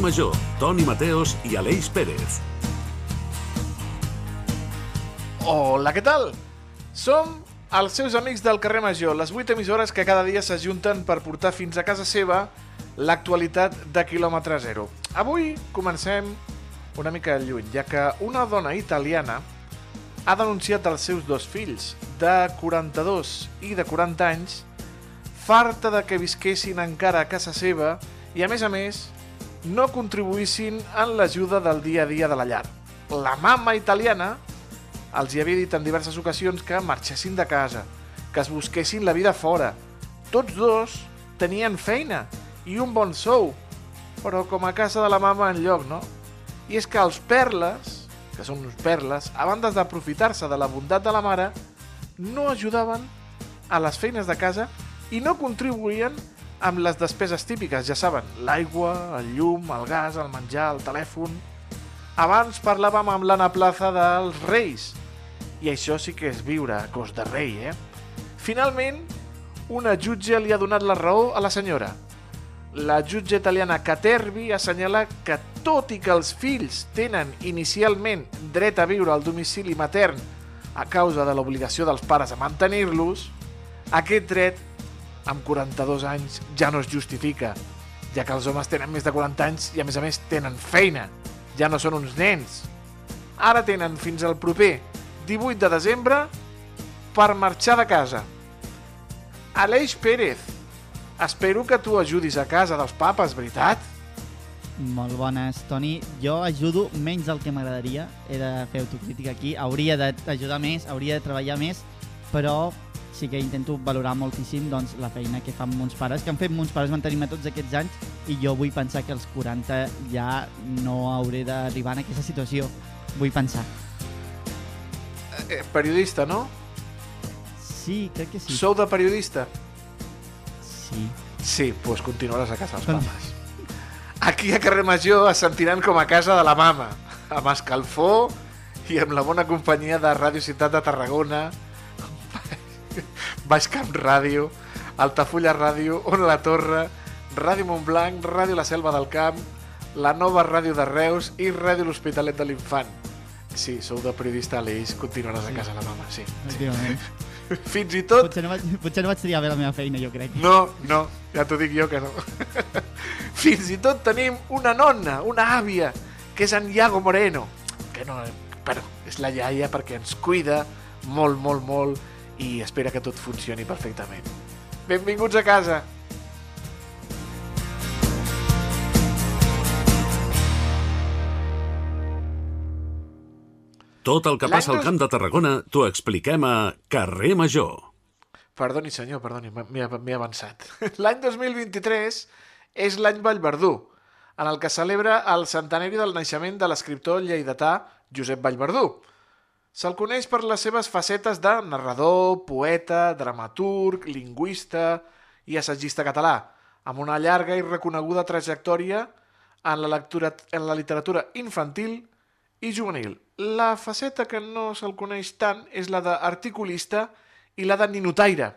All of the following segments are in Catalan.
Carrer Major, Toni Mateos i Aleix Pérez. Hola, què tal? Som els seus amics del carrer Major, les 8 emissores que cada dia s'ajunten per portar fins a casa seva l'actualitat de quilòmetre zero. Avui comencem una mica lluny, ja que una dona italiana ha denunciat els seus dos fills, de 42 i de 40 anys, farta de que visquessin encara a casa seva i, a més a més, no contribuïssin en l'ajuda del dia a dia de la llar. La mama italiana els hi havia dit en diverses ocasions que marxessin de casa, que es busquessin la vida fora. Tots dos tenien feina i un bon sou, però com a casa de la mama en lloc, no? I és que els perles, que són uns perles, a banda d'aprofitar-se de la bondat de la mare, no ajudaven a les feines de casa i no contribuïen amb les despeses típiques, ja saben, l'aigua, el llum, el gas, el menjar, el telèfon... Abans parlàvem amb l'Anna Plaza dels Reis, i això sí que és viure a cos de rei, eh? Finalment, una jutge li ha donat la raó a la senyora. La jutge italiana Caterbi assenyala que tot i que els fills tenen inicialment dret a viure al domicili matern a causa de l'obligació dels pares a mantenir-los, aquest dret, amb 42 anys, ja no es justifica, ja que els homes tenen més de 40 anys i a més a més tenen feina ja no són uns nens. Ara tenen fins al proper 18 de desembre per marxar de casa. Aleix Pérez, espero que tu ajudis a casa dels papes, veritat? Molt bones, Toni. Jo ajudo menys del que m'agradaria. He de fer autocrítica aquí. Hauria d'ajudar més, hauria de treballar més, però sí que intento valorar moltíssim doncs, la feina que fan mons pares, que han fet mons pares mantenir-me tots aquests anys i jo vull pensar que als 40 ja no hauré d'arribar en aquesta situació. Vull pensar. Eh, periodista, no? Sí, crec que sí. Sou de periodista? Sí. Sí, doncs pues continuaràs a casa dels Con- papas. Aquí a Carrer Major es sentiran com a casa de la mama, amb escalfor i amb la bona companyia de Ràdio Ciutat de Tarragona, Baix Camp Ràdio, Altafulla Ràdio, On la Torre, Ràdio Montblanc, Ràdio La Selva del Camp, la nova Ràdio de Reus i Ràdio L'Hospitalet de l'Infant. Sí, sou de periodista, Aleix, continuaràs a casa la mama, sí. Efectivament. Fins i tot Potser no, vaig, potser no vaig triar bé la meva feina, jo crec. no, no, ja t'ho dic jo que no. Fins i tot tenim una nonna, una àvia, que és en Iago Moreno, que no, però és la iaia perquè ens cuida molt, molt, molt i espera que tot funcioni perfectament. Benvinguts a casa. Tot el que passa al Camp de Tarragona t'ho expliquem a Carrer Major. Perdoni, senyor, perdoni, m'he avançat. L'any 2023 és l'any Vallverdú, en el que celebra el centenari del naixement de l'escriptor lleidatà Josep Vallverdú. Se'l coneix per les seves facetes de narrador, poeta, dramaturg, lingüista i assagista català, amb una llarga i reconeguda trajectòria en la, lectura, en la literatura infantil i juvenil. La faceta que no se'l coneix tant és la d'articulista i la de ninotaire.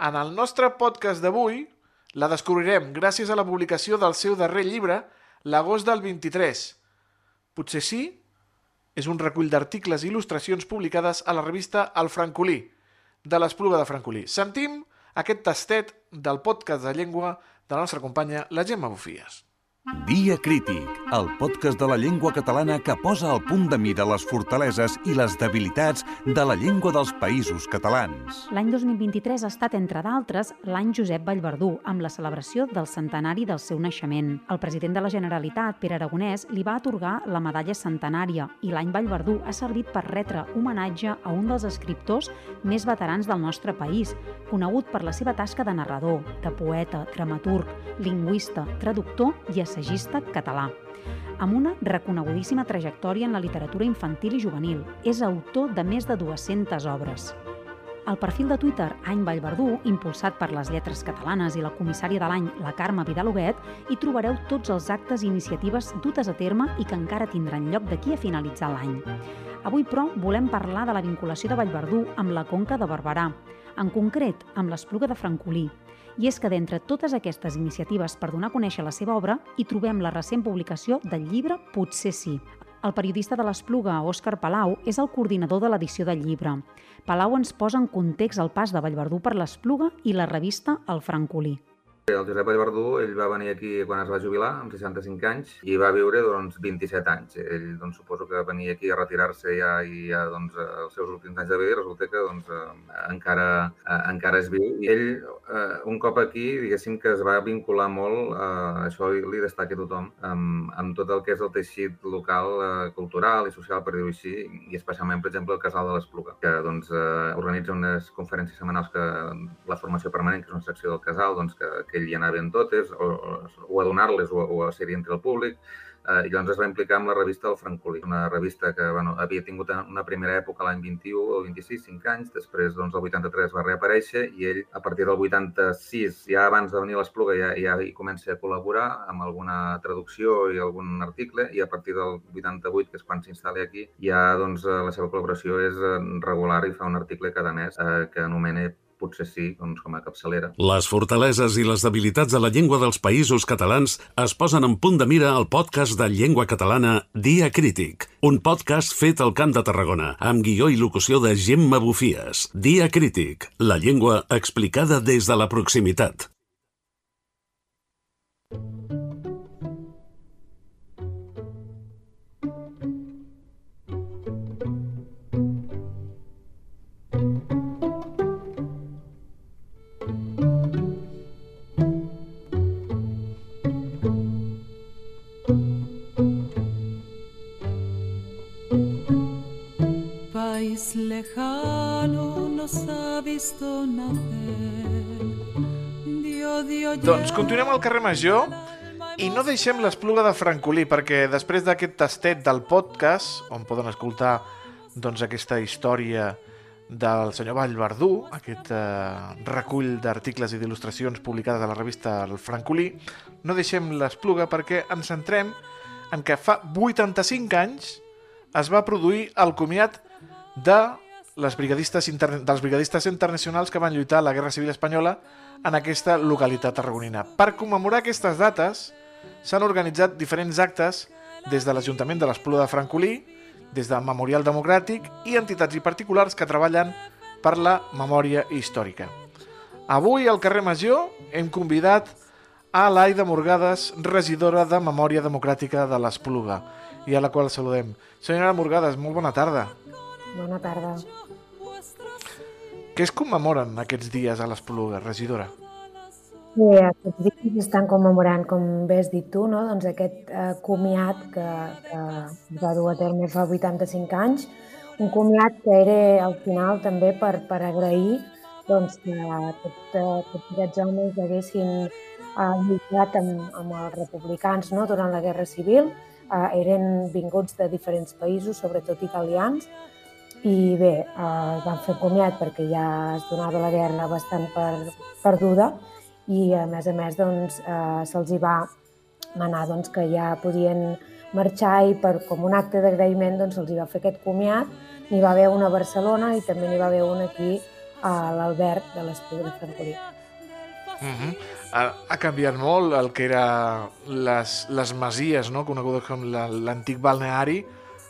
En el nostre podcast d'avui la descobrirem gràcies a la publicació del seu darrer llibre l'agost del 23. Potser sí? És un recull d'articles i il·lustracions publicades a la revista El Francolí, de l'Espluga de Francolí. Sentim aquest tastet del podcast de llengua de la nostra companya, la Gemma Bufies. Dia Crític, el podcast de la llengua catalana que posa al punt de mira les fortaleses i les debilitats de la llengua dels països catalans. L'any 2023 ha estat, entre d'altres, l'any Josep Vallverdú, amb la celebració del centenari del seu naixement. El president de la Generalitat, Pere Aragonès, li va atorgar la medalla centenària i l'any Vallverdú ha servit per retre homenatge a un dels escriptors més veterans del nostre país, conegut per la seva tasca de narrador, de poeta, dramaturg, lingüista, traductor i assagista català amb una reconegudíssima trajectòria en la literatura infantil i juvenil. És autor de més de 200 obres. Al perfil de Twitter Any Vallverdú, impulsat per les lletres catalanes i la comissària de l'any, la Carme Vidal Huguet, hi trobareu tots els actes i iniciatives dutes a terme i que encara tindran lloc d'aquí a finalitzar l'any. Avui, però, volem parlar de la vinculació de Vallverdú amb la Conca de Barberà, en concret amb l'Espluga de Francolí, I és que d'entre totes aquestes iniciatives per donar a conèixer la seva obra, hi trobem la recent publicació del llibre Potser sí. El periodista de l'Espluga, Òscar Palau, és el coordinador de l'edició del llibre. Palau ens posa en context el pas de Vallverdú per l'Espluga i la revista El Francolí. El Josep Vallverdú, ell va venir aquí quan es va jubilar, amb 65 anys, i va viure doncs, 27 anys. Ell, doncs, suposo que venia aquí a retirar-se ja i ja, doncs, els seus últims anys de vida, resulta que doncs, eh, encara, eh, encara és viu. I ell, eh, un cop aquí, diguéssim que es va vincular molt, eh, això li destaca a tothom, amb, amb tot el que és el teixit local, eh, cultural i social, per dir-ho així, i especialment, per exemple, el Casal de l'Espluga, que doncs, eh, organitza unes conferències setmanals que la formació permanent, que és una secció del Casal, doncs, que, que ell hi anaven totes, o, o a donar-les o, o a ser-hi entre el públic, eh, i llavors es va implicar amb la revista El Francolí, una revista que bueno, havia tingut una primera època l'any 21 o 26, 5 anys, després doncs, el 83 va reaparèixer i ell a partir del 86, ja abans de venir a l'Espluga, ja, ja hi comença a col·laborar amb alguna traducció i algun article i a partir del 88, que és quan s'instal·la aquí, ja doncs, la seva col·laboració és regular i fa un article cada mes eh, que anomena potser sí, doncs, com a capçalera. Les fortaleses i les debilitats de la llengua dels països catalans es posen en punt de mira al podcast de llengua catalana Dia Crític, un podcast fet al Camp de Tarragona, amb guió i locució de Gemma Bufies. Dia Crític, la llengua explicada des de la proximitat. Doncs continuem al carrer Major i no deixem l'espluga de Francolí perquè després d'aquest tastet del podcast, on poden escoltar doncs, aquesta història del senyor Vallverdú, aquest eh, recull d'articles i d'il·lustracions publicades a la revista El Francolí, no deixem l'espluga perquè ens centrem en que fa 85 anys es va produir el comiat de les brigadistes dels brigadistes internacionals que van lluitar a la Guerra Civil Espanyola en aquesta localitat tarragonina. Per commemorar aquestes dates s'han organitzat diferents actes des de l'Ajuntament de l'Espluga de Francolí, des de Memorial Democràtic i entitats i particulars que treballen per la memòria històrica. Avui al carrer Major hem convidat a l'Aida Morgades, regidora de Memòria Democràtica de l'Espluga, i a la qual saludem. Senyora Morgades, molt bona tarda. Bona tarda. Què es commemoren aquests dies a l'Espluga, regidora? Bé, aquests dies estan commemorant, com bé has dit tu, no? doncs aquest eh, comiat que, que va dur a terme fa 85 anys, un comiat que era al final també per, per agrair doncs, que tot, eh, aquests homes haguessin eh, lluitat amb, amb els republicans no? durant la Guerra Civil, eh, eren vinguts de diferents països, sobretot italians, i bé, eh, van fer comiat perquè ja es donava la guerra bastant per, perduda i a més a més doncs, eh, se'ls va manar doncs, que ja podien marxar i per, com un acte d'agraïment doncs, se'ls va fer aquest comiat. N'hi va haver una a Barcelona i també n'hi va haver una aquí a l'Albert de l'Espluga de Francolí. Uh -huh. ha, ha canviat molt el que era les, les masies, no? conegudes com l'antic balneari,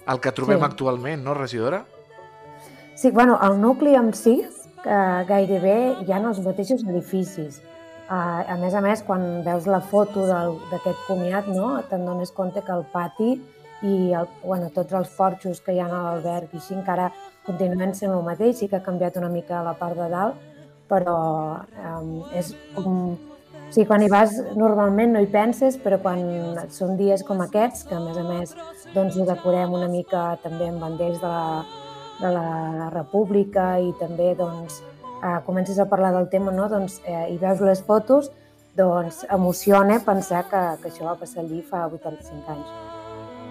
el que trobem Sí. actualment, no, regidora? Sí, bueno, el nucli en si eh, gairebé hi ha els mateixos edificis. Eh, a més a més, quan veus la foto d'aquest comiat, no, te'n dones compte que el pati i el, bueno, tots els porxos que hi ha a l'alberg i així encara continuen sent el mateix, sí que ha canviat una mica la part de dalt, però eh, és com... O sigui, quan hi vas normalment no hi penses, però quan són dies com aquests, que a més a més doncs, ho decorem una mica també amb banders de la, de la República i també doncs, eh, comences a parlar del tema no? doncs, eh, i veus les fotos, doncs emociona pensar que, que això va passar allí fa 85 anys.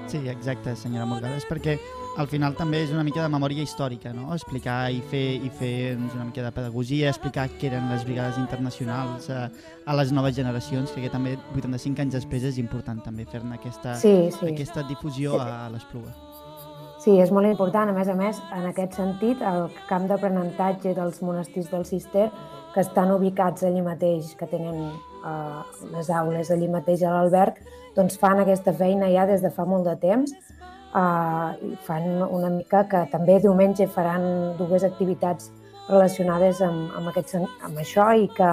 Sí, exacte, senyora Morgades, perquè al final també és una mica de memòria històrica, no? Explicar i fer, i fer doncs, una mica de pedagogia, explicar què eren les brigades internacionals a, a les noves generacions, que també 85 anys després és important també fer-ne aquesta, Sí, sí. aquesta difusió a l'Espluga. Sí, és molt important. A més a més, en aquest sentit, el camp d'aprenentatge dels monestirs del Cister que estan ubicats allí mateix, que tenen eh, les aules allí mateix a l'alberg, doncs fan aquesta feina ja des de fa molt de temps. Eh, fan una mica que també diumenge faran dues activitats relacionades amb, amb, aquest, amb això i que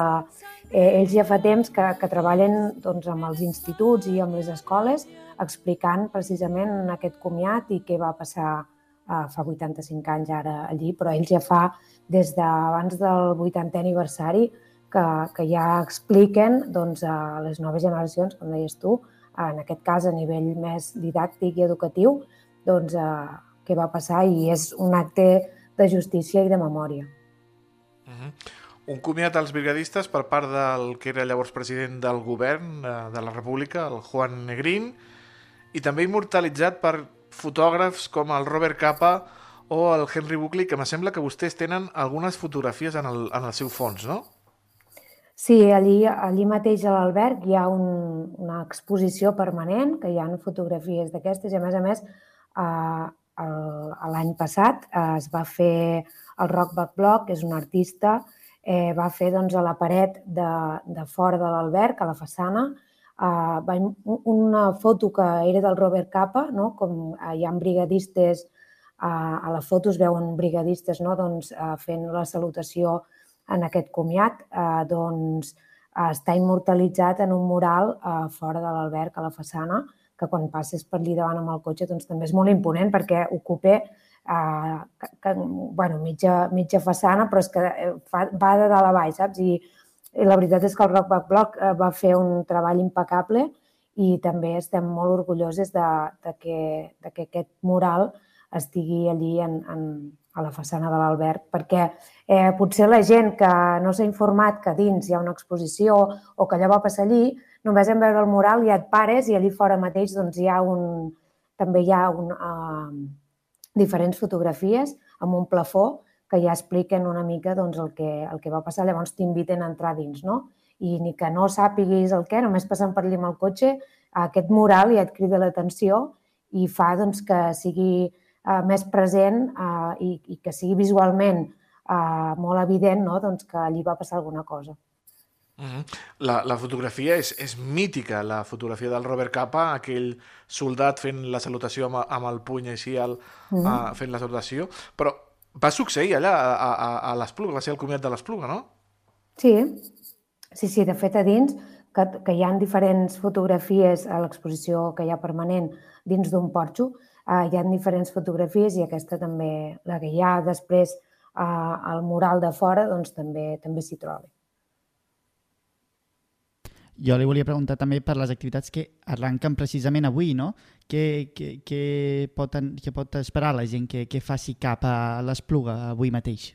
eh, ells ja fa temps que, que treballen doncs, amb els instituts i amb les escoles explicant precisament aquest comiat i què va passar eh, fa 85 anys ara allí, però ells ja fa des d'abans del 80è aniversari que, que ja expliquen doncs, a les noves generacions, com deies tu, en aquest cas a nivell més didàctic i educatiu, doncs, eh, què va passar i és un acte de justícia i de memòria. Uh -huh. Un comiat als brigadistes per part del que era llavors president del govern eh, de la República, el Juan Negrín, i també immortalitzat per fotògrafs com el Robert Capa o el Henry Buckley, que me sembla que vostès tenen algunes fotografies en el, en el seu fons, no? Sí, allí, allí mateix a l'alberg hi ha un, una exposició permanent, que hi ha fotografies d'aquestes, i a més a més, eh, l'any passat eh, es va fer el Rock Back Block, que és un artista, eh, va fer doncs, a la paret de, de fora de l'alberg, a la façana, eh, va, una foto que era del Robert Capa, no? com eh, hi ha brigadistes, eh, a la foto es veuen brigadistes no? doncs, eh, fent la salutació en aquest comiat, eh, doncs eh, està immortalitzat en un mural eh, fora de l'alberg, a la façana, que quan passes per allà davant amb el cotxe doncs, també és molt imponent perquè ocupa eh, que, que, bueno, mitja, mitja façana, però és que eh, fa, va de dalt a baix, saps? I, i la veritat és que el Rock Back Block eh, va fer un treball impecable i també estem molt orgulloses de, de, que, de que aquest mural estigui allí en, en, a la façana de l'alberg, perquè eh, potser la gent que no s'ha informat que dins hi ha una exposició o que allò va passar allí, només en veure el mural ja et pares i allí fora mateix doncs, hi ha un, també hi ha un, uh, diferents fotografies amb un plafó que ja expliquen una mica doncs, el, que, el que va passar. Llavors t'inviten a entrar dins, no? I ni que no sàpiguis el què, només passant per allà amb el cotxe, aquest mural ja et crida l'atenció i fa doncs, que sigui uh, més present uh, i, i que sigui visualment uh, molt evident no? doncs, que allí va passar alguna cosa. Uh -huh. la, la fotografia és, és mítica, la fotografia del Robert Capa, aquell soldat fent la salutació amb, amb el puny així al, uh -huh. a, fent la salutació, però va succeir allà a, a, a l'Espluga, va ser el comiat de l'Espluga, no? Sí, sí, sí, de fet a dins que, que hi ha diferents fotografies a l'exposició que hi ha permanent dins d'un porxo, eh, hi ha diferents fotografies i aquesta també, la que hi ha després eh, al mural de fora, doncs també també s'hi troba. Jo li volia preguntar també per les activitats que arrenquen precisament avui, no? Què, què, què, pot, què pot esperar la gent que, que faci cap a l'Espluga avui mateix?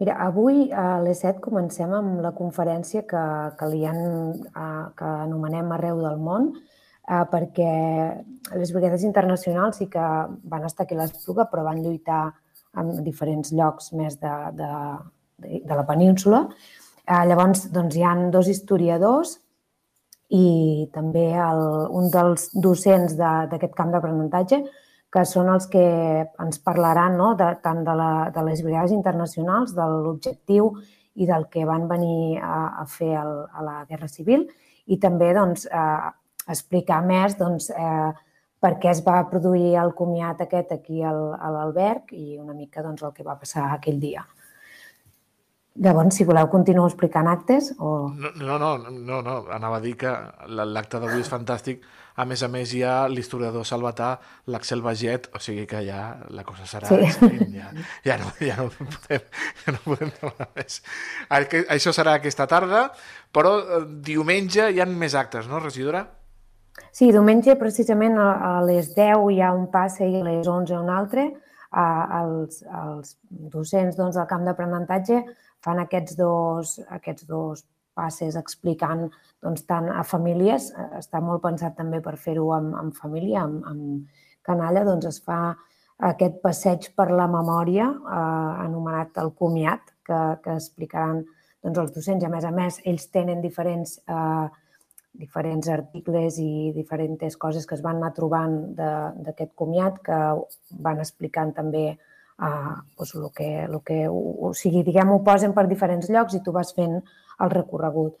Mira, avui a les 7 comencem amb la conferència que, que, li han, que anomenem Arreu del món, eh, perquè les brigades internacionals sí que van estar aquí a l'Espluga, però van lluitar en diferents llocs més de, de, de, de la península, Eh, llavors, doncs, hi han dos historiadors i també el, un dels docents d'aquest de, camp d'aprenentatge que són els que ens parlaran no? de, tant de, la, de les brigades internacionals, de l'objectiu i del que van venir a, a fer el, a la Guerra Civil i també doncs, eh, explicar més doncs, eh, per què es va produir el comiat aquest aquí al, a l'alberg i una mica doncs, el que va passar aquell dia. Llavors, si voleu, continuo explicant actes o... No, no, no, no, no. anava a dir que l'acte d'avui és fantàstic. A més a més, hi ha l'historiador salvatà, l'Axel Baget, o sigui que ja la cosa serà... Sí. Ja, ja, no, ja, no podem, ja no podem demanar més. Això serà aquesta tarda, però eh, diumenge hi han més actes, no, regidora? Sí, diumenge precisament a les 10 hi ha un passe i a les 11 un altre. Els, els docents doncs, del camp d'aprenentatge fan aquests dos, aquests dos passes explicant doncs, tant a famílies, eh, està molt pensat també per fer-ho amb, amb família, amb, amb canalla, doncs es fa aquest passeig per la memòria, eh, anomenat el comiat, que, que explicaran doncs, els docents. A més a més, ells tenen diferents, eh, diferents articles i diferents coses que es van anar trobant d'aquest comiat que van explicant també uh, doncs el que, el que o, sigui, diguem, ho posen per diferents llocs i tu vas fent el recorregut.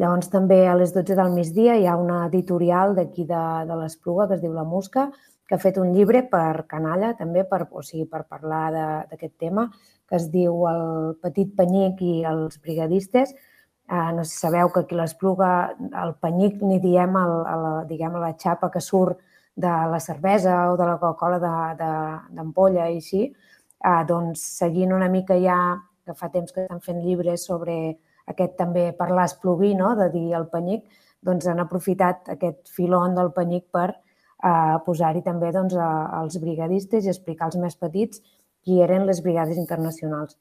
Llavors també a les 12 del migdia hi ha una editorial d'aquí de, de l'Espluga que es diu La Musca, que ha fet un llibre per canalla també, per, o sigui, per parlar d'aquest tema, que es diu El petit penyic i els brigadistes. Eh, no sé si sabeu que aquí l'Espluga el penyic ni diem el, el, diguem, la xapa que surt de la cervesa o de la Coca-Cola d'ampolla i així, eh, doncs seguint una mica ja, que fa temps que estan fent llibres sobre aquest també parlar espluguí, no? de dir el penyic, doncs han aprofitat aquest filon del penyic per eh, posar-hi també doncs, a, als brigadistes i explicar als més petits qui eren les brigades internacionals.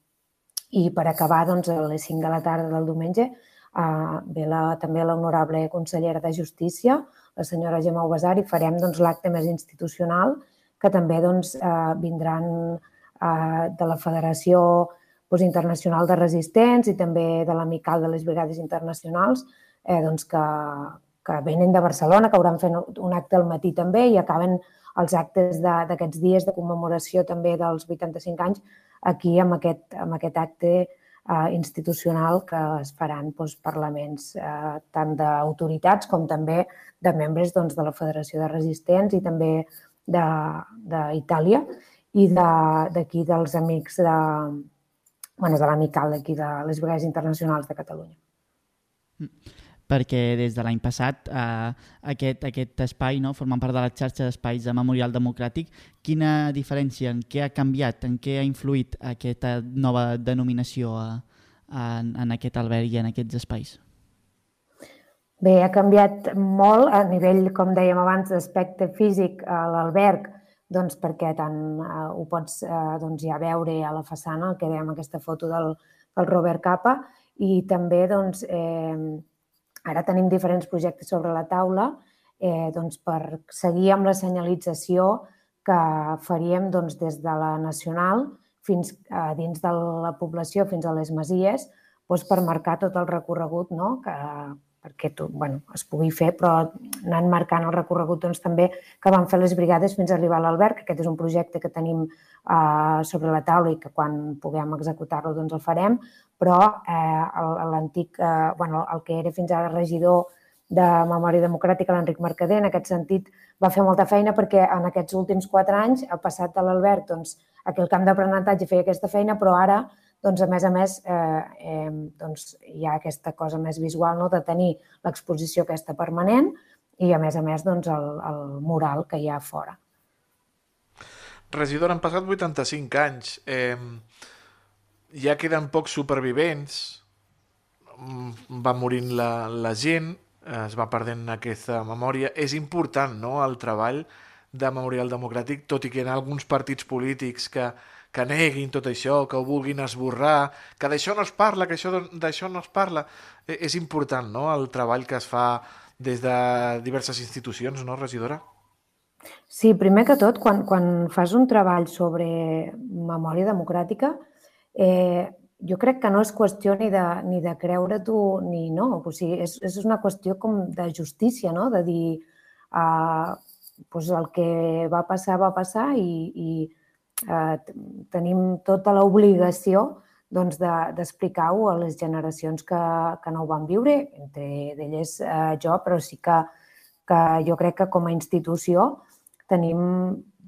I per acabar, doncs, a les 5 de la tarda del diumenge, ve la, també l'honorable consellera de Justícia, la senyora Gemma Ubasar, i farem doncs, l'acte més institucional, que també doncs, eh, vindran eh, de la Federació doncs, Internacional de Resistents i també de l'Amical de les Brigades Internacionals, eh, doncs, que, que venen de Barcelona, que hauran fet un acte al matí també i acaben els actes d'aquests dies de commemoració també dels 85 anys aquí amb aquest, amb aquest acte eh, institucional que es faran doncs, parlaments eh, tant d'autoritats com també de membres doncs, de la Federació de Resistents i també d'Itàlia i d'aquí de, dels amics de, bueno, de l'amical d'aquí de les Brigades Internacionals de Catalunya. Mm perquè des de l'any passat eh, aquest, aquest espai, no, formant part de la xarxa d'espais de Memorial Democràtic, quina diferència, en què ha canviat, en què ha influït aquesta nova denominació a, a, en aquest alberg i en aquests espais? Bé, ha canviat molt a nivell, com dèiem abans, d'aspecte físic a l'alberg, doncs perquè tant eh, ho pots eh, doncs ja veure a la façana, el que dèiem aquesta foto del, del Robert Capa, i també doncs, eh, Ara tenim diferents projectes sobre la taula eh, doncs per seguir amb la senyalització que faríem doncs, des de la nacional fins a dins de la població, fins a les masies, doncs per marcar tot el recorregut no? que, perquè tu, bueno, es pugui fer, però anant marcant el recorregut doncs, també que van fer les brigades fins a arribar a l'alberg. Aquest és un projecte que tenim eh, sobre la taula i que quan puguem executar-lo doncs el farem, però eh, l'antic, eh, bueno, el que era fins ara regidor de Memòria Democràtica, l'Enric Mercader, en aquest sentit va fer molta feina perquè en aquests últims quatre anys ha passat de l'Albert doncs, aquí el camp d'aprenentatge feia aquesta feina, però ara, doncs, a més a més, eh, eh, doncs, hi ha aquesta cosa més visual no? de tenir l'exposició aquesta permanent i, a més a més, doncs, el, el mural que hi ha fora. Regidor, han passat 85 anys. Eh, ja queden pocs supervivents, mm, va morint la, la gent, es va perdent aquesta memòria. És important no, el treball de Memorial Democràtic, tot i que hi ha alguns partits polítics que, que neguin tot això, que ho vulguin esborrar, que d'això no es parla, que això d'això no es parla. E, és important no, el treball que es fa des de diverses institucions, no, regidora? Sí, primer que tot, quan, quan fas un treball sobre memòria democràtica, eh, jo crec que no és qüestió ni de, ni de creure tu ni no. O sigui, és, és una qüestió com de justícia, no? de dir eh, doncs el que va passar, va passar i, i eh, tenim tota l'obligació doncs, d'explicar-ho de, a les generacions que, que no ho van viure, entre d'elles eh, jo, però sí que, que jo crec que com a institució tenim,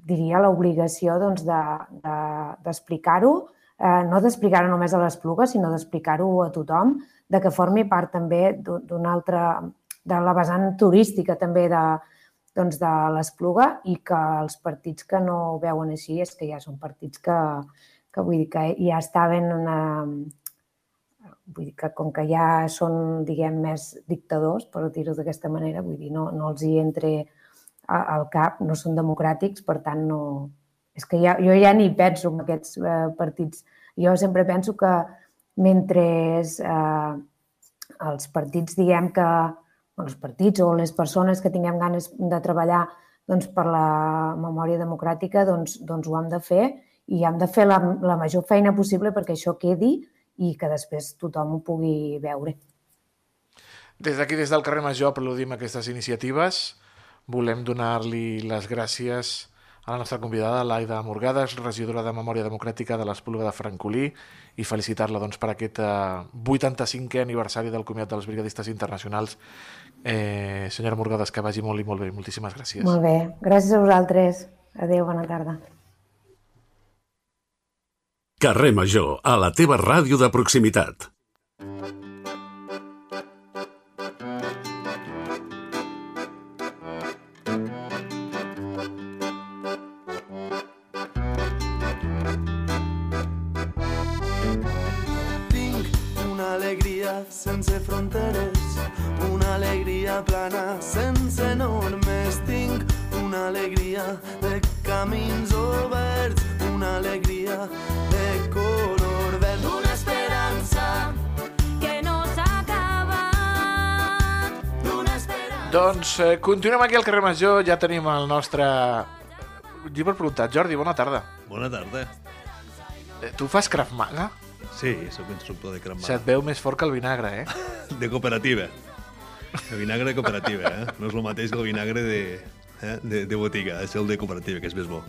diria, l'obligació doncs, d'explicar-ho, de, de, eh, no d'explicar-ho només a l'Espluga, sinó d'explicar-ho a tothom, de que formi part també d'una altra, de la vessant turística també de, doncs de l'Espluga i que els partits que no ho veuen així és que ja són partits que, que vull dir que ja estaven una, vull dir que com que ja són, diguem, més dictadors, per dir-ho d'aquesta manera, vull dir, no, no els hi entre al cap, no són democràtics, per tant, no... És que ja, jo ja ni penso en aquests eh, partits. Jo sempre penso que mentre eh, els partits, diguem que els partits o les persones que tinguem ganes de treballar doncs, per la memòria democràtica, doncs, doncs ho hem de fer i hem de fer la, la major feina possible perquè això quedi i que després tothom ho pugui veure. Des d'aquí, des del carrer Major, aplaudim aquestes iniciatives. Volem donar-li les gràcies a la nostra convidada, l'Aida Morgades, regidora de Memòria Democràtica de l'Espluga de Francolí, i felicitar-la doncs, per aquest eh, 85è aniversari del Comiat dels Brigadistes Internacionals. Eh, senyora Morgades, que vagi molt i molt bé. Moltíssimes gràcies. Molt bé. Gràcies a vosaltres. Adéu, bona tarda. Carrer Major, a la teva ràdio de proximitat. Doncs eh, continuem aquí al carrer Major, ja tenim el nostre... Jo per preguntar, Jordi, bona tarda. Bona tarda. Eh, tu fas Krav Maga? Sí, sóc instructor de Se't cremar. veu més fort que el vinagre, eh? De cooperativa. El vinagre de cooperativa, eh? No és el mateix que el vinagre de, eh? de, de botiga, és el de cooperativa, que és més bo.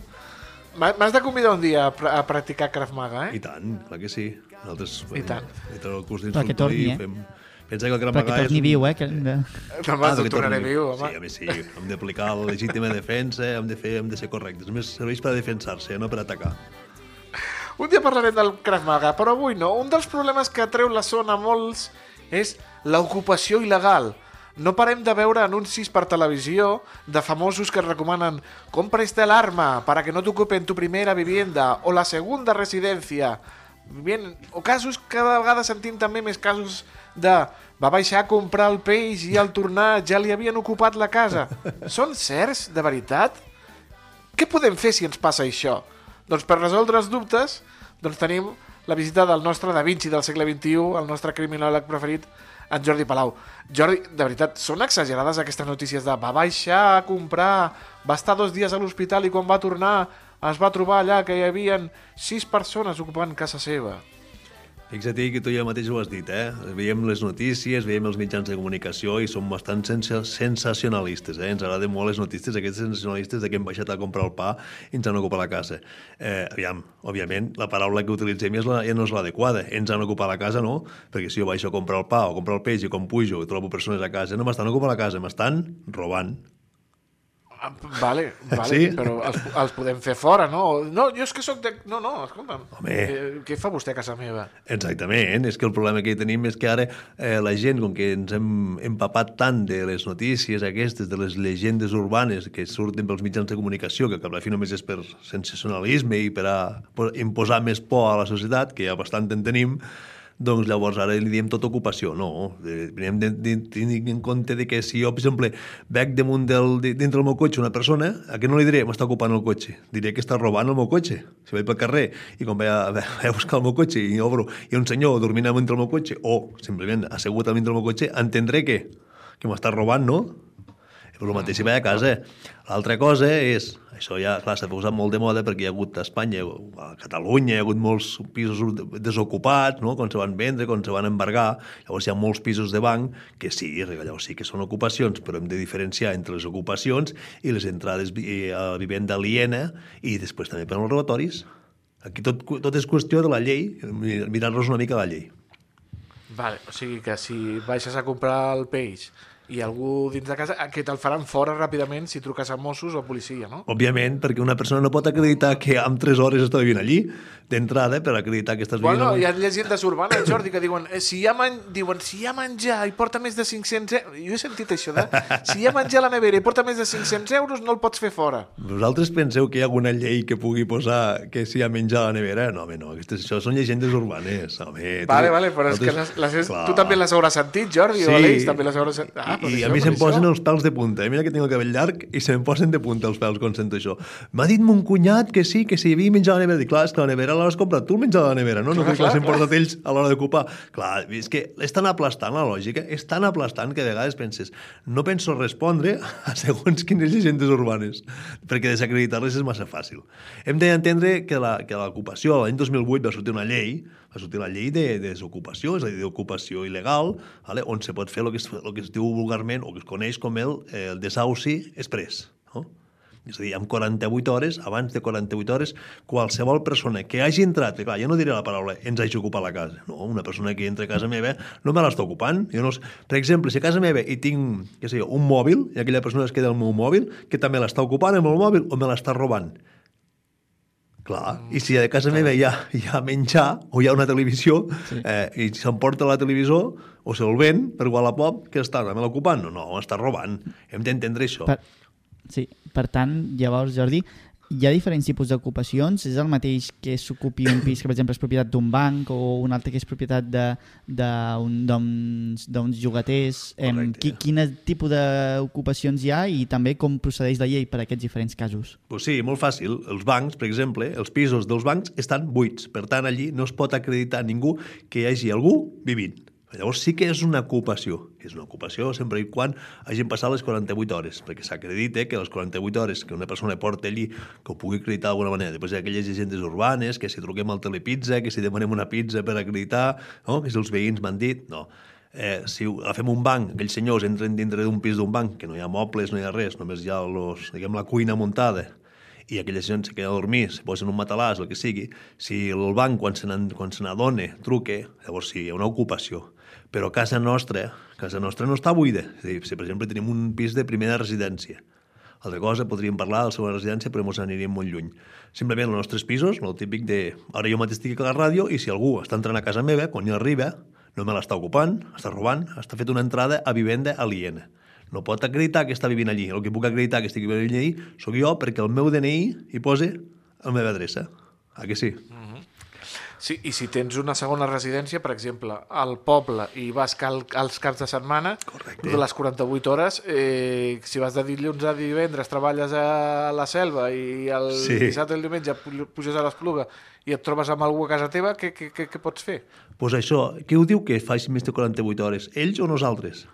M'ha- M'has de convidar un dia a, pra- a practicar Krav Maga, I eh? tant, clar que sí. Nosaltres I tant. Entre el curs d'instructor torni, i eh? Pensa que el Krav Perquè Maga és... torni un- viu, eh? Que... de- No, home, Ah, que tornaré viu, home. Sí, home, sí. Hem d'aplicar la legítima defensa, hem de, fer, hem de ser correctes. Només serveix per a defensar-se, no per atacar. Un dia parlarem del Krav Maga, però avui no. Un dels problemes que treu la zona a molts és l'ocupació il·legal. No parem de veure anuncis per televisió de famosos que recomanen compra este alarma para que no t'ocupen tu primera vivienda o la segunda residencia. Bien, o casos, cada vegada sentim també més casos de va baixar a comprar el peix i al tornar ja li havien ocupat la casa. Són certs, de veritat? Què podem fer si ens passa això? Doncs per resoldre els dubtes, doncs tenim la visita del nostre Da Vinci del segle XXI, el nostre criminòleg preferit, en Jordi Palau. Jordi, de veritat, són exagerades aquestes notícies de va baixar a comprar, va estar dos dies a l'hospital i quan va tornar es va trobar allà que hi havien sis persones ocupant casa seva. Fixa't que tu ja mateix ho has dit, eh? Veiem les notícies, veiem els mitjans de comunicació i som bastant sensa sensacionalistes, eh? Ens agraden molt les notícies aquestes sensacionalistes de que hem baixat a comprar el pa i ens han ocupat la casa. Eh, aviam, òbviament, la paraula que utilitzem és la, ja no és l'adequada. Ens han ocupat la casa, no? Perquè si jo baixo a comprar el pa o comprar el peix i com pujo i trobo persones a casa, no m'estan ocupant la casa, m'estan robant. Vale, vale, Sí? però els, els podem fer fora, no? No, jo és que sóc de... No, no, escolta'm. Home. Eh, què fa vostè a casa meva? Exactament, és que el problema que tenim és que ara eh, la gent, com que ens hem empapat tant de les notícies aquestes, de les llegendes urbanes que surten pels mitjans de comunicació, que cap a la fi només és per sensacionalisme i per a per imposar més por a la societat, que ja bastant en tenim, doncs llavors ara li diem tota ocupació. No, eh, hem de, tenir en compte de que si jo, per exemple, veig damunt del, de, dintre del meu cotxe una persona, a què no li diré m'està ocupant el cotxe? Diré que està robant el meu cotxe. Si vaig pel carrer i quan vaig a, vaig a buscar el meu cotxe i obro i un senyor dormint dintre el meu cotxe o simplement assegut dintre el meu cotxe, entendré que, que m'està robant, no? El mateix si vaig a casa. L'altra cosa és, això ja, clar, s'ha posat molt de moda perquè hi ha hagut a Espanya, a Catalunya, hi ha hagut molts pisos desocupats, no?, quan se van vendre, quan se van embargar, llavors hi ha molts pisos de banc que sí, llavors sí que són ocupacions, però hem de diferenciar entre les ocupacions i les entrades vi- a vivenda aliena i després també per als robatoris. Aquí tot, tot és qüestió de la llei, mirar-nos una mica la llei. Vale, o sigui que si baixes a comprar el peix i algú dins de casa, que te'l faran fora ràpidament si truques a Mossos o a policia, no? Òbviament, perquè una persona no pot acreditar que en 3 hores està vivint allí, d'entrada, per acreditar que estàs vivint... Bueno, hi ha llegendes urbanes, Jordi, que diuen eh, si, hi ha man... diuen si hi ha menjar i porta més de 500 euros... Jo he sentit això, de si hi ha menjar a la nevera i porta més de 500 euros no el pots fer fora. Vosaltres penseu que hi ha alguna llei que pugui posar que si hi ha menjar a la nevera? No, home, no, aquestes, això són llegendes urbanes. Home, Vale, vale, però és que les, nosaltres- les, Clar. tu també les hauràs sentit, Jordi, o Aleix, també les hauràs sentit. Ah, per I, i això, a mi se'm posen els pèls de punta. Eh? Mira que tinc el cabell llarg i se'm posen de punta els pèls quan sento això. M'ha dit mon cunyat que sí, que si hi havia menjar a la nevera. Dic, clar, és que la nevera l'has comprat tu el menjar a la nevera, no? No Clar, que classe clar, hem portat ells a l'hora d'ocupar. Clar, és que és tan aplastant la lògica, és tan aplastant que a vegades penses no penso respondre a segons quines llegendes urbanes, perquè desacreditar-les és massa fàcil. Hem d'entendre que la- que l'ocupació, l'any 2008 va sortir una llei, va sortir la llei de, de desocupació, és a dir, d'ocupació il·legal, vale? on se pot fer el que, es, el que es diu vulgarment, o que es coneix com el, el desauci express. No? És a dir, amb 48 hores, abans de 48 hores, qualsevol persona que hagi entrat, clar, jo no diré la paraula ens hagi ocupat la casa, no, una persona que entra a casa meva no me l'està ocupant. Jo no, per exemple, si a casa meva hi tinc, què sé jo, un mòbil, i aquella persona es queda el meu mòbil, que també l'està ocupant amb el mòbil o me l'està robant. Clar, i si a casa meva hi ha, hi ha menjar o hi ha una televisió sí. eh, i s'emporta la televisor o se'l ven per Wallapop, què està també l'ocupant? No, no, està robant. Hem d'entendre això. Per, sí, per tant, llavors, Jordi, hi ha diferents tipus d'ocupacions? És el mateix que s'ocupi un pis que, per exemple, és propietat d'un banc o un altre que és propietat d'uns d'uns llogaters? Em, qui, quin tipus d'ocupacions hi ha i també com procedeix la llei per a aquests diferents casos? Pues sí, molt fàcil. Els bancs, per exemple, els pisos dels bancs estan buits. Per tant, allí no es pot acreditar a ningú que hi hagi algú vivint. Llavors sí que és una ocupació. És una ocupació sempre i quan hagin passat les 48 hores, perquè s'acredita que les 48 hores que una persona porta allí, que ho pugui acreditar d'alguna manera. Després hi ha aquelles llegendes urbanes, que si truquem al Telepizza, que si demanem una pizza per acreditar, no? que si els veïns m'han dit... No. Eh, si agafem un banc, aquells senyors entren dintre d'un pis d'un banc, que no hi ha mobles, no hi ha res, només hi ha los, diguem, la cuina muntada, i aquella gent se queda a dormir, se posen un matalàs, el que sigui, si el banc, quan se n'adona, truque, llavors sí, hi ha una ocupació. Però casa nostra, casa nostra no està buida. És dir, si, per exemple, tenim un pis de primera residència, altra cosa, podríem parlar de la segona residència, però ens aniríem molt lluny. Simplement, els nostres pisos, el típic de... Ara jo mateix estic a la ràdio i si algú està entrant a casa meva, quan jo arriba, no me l'està ocupant, està robant, està fet una entrada a vivenda aliena. No pot acreditar que està vivint allí. El que puc acreditar que estic vivint allí sóc jo perquè el meu DNI hi posa la meva adreça. Ah que sí? Sí, I si tens una segona residència, per exemple, al poble i vas cal, als caps de setmana, Correcte. de les 48 hores, eh, si vas de dilluns a divendres, treballes a la selva i el Sí. dissabte i el diumenge pu- puges a l'Espluga i et trobes amb algú a casa teva, què, què, què, què pots fer? Doncs pues això, què ho diu que faci més de 48 hores? Ells o nosaltres?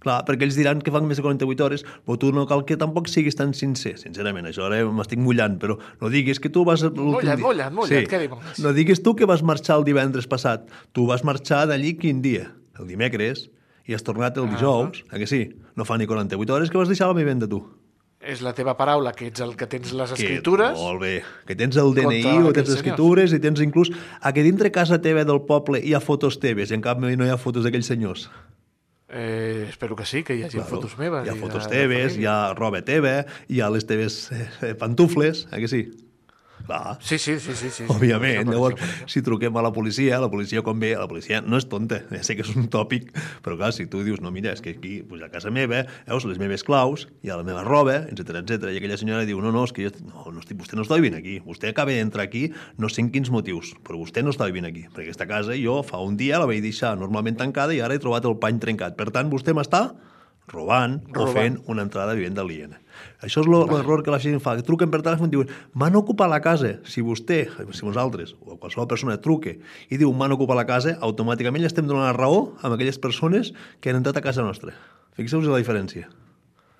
Clar, perquè ells diran que fan més de 48 hores, però tu no cal que tampoc siguis tan sincer, sincerament, això ara m'estic mullant, però no diguis que tu vas... Mullat, mullat, mullat, què diu? No diguis tu que vas marxar el divendres passat, tu vas marxar d'allí quin dia? El dimecres, i has tornat el dijous, ah, que sí? No fa ni 48 hores que vas deixar la vivenda tu. És la teva paraula, que ets el que tens les Que- escritures. Molt bé. Que tens el DNI o tens les escritures i tens inclús... A que dintre casa teva del poble hi ha fotos teves i en canvi no hi ha fotos d'aquells senyors. Eh, espero que sí, que hi hagi claro. fotos meves. Hi ha fotos teves, hi ha roba teva, hi ha les teves eh, pantufles, eh que sí? Clar. Sí, sí, sí, sí. sí, sí. Òbviament, per llavors, si truquem a la policia, la policia quan ve, la policia no és tonta, ja sé que és un tòpic, però clar, si tu dius, no, mira, és que aquí, pues, a casa meva, veus, les meves claus, hi ha la meva roba, etc etc. i aquella senyora diu, no, no, és que jo, no, no estic, vostè no està vivint aquí, vostè acaba d'entrar aquí, no sé en quins motius, però vostè no està vivint aquí, perquè aquesta casa jo fa un dia la vaig deixar normalment tancada i ara he trobat el pany trencat. Per tant, vostè m'està robant, robant, o fent una entrada a vivenda aliena. Això és l'error que la gent fa, que truquen per telèfon i diuen m'han ocupat la casa. Si vostè, si vosaltres, o qualsevol persona truque i diu m'han ocupat la casa, automàticament ja estem donant la raó a aquelles persones que han entrat a casa nostra. Fixeu-vos la diferència.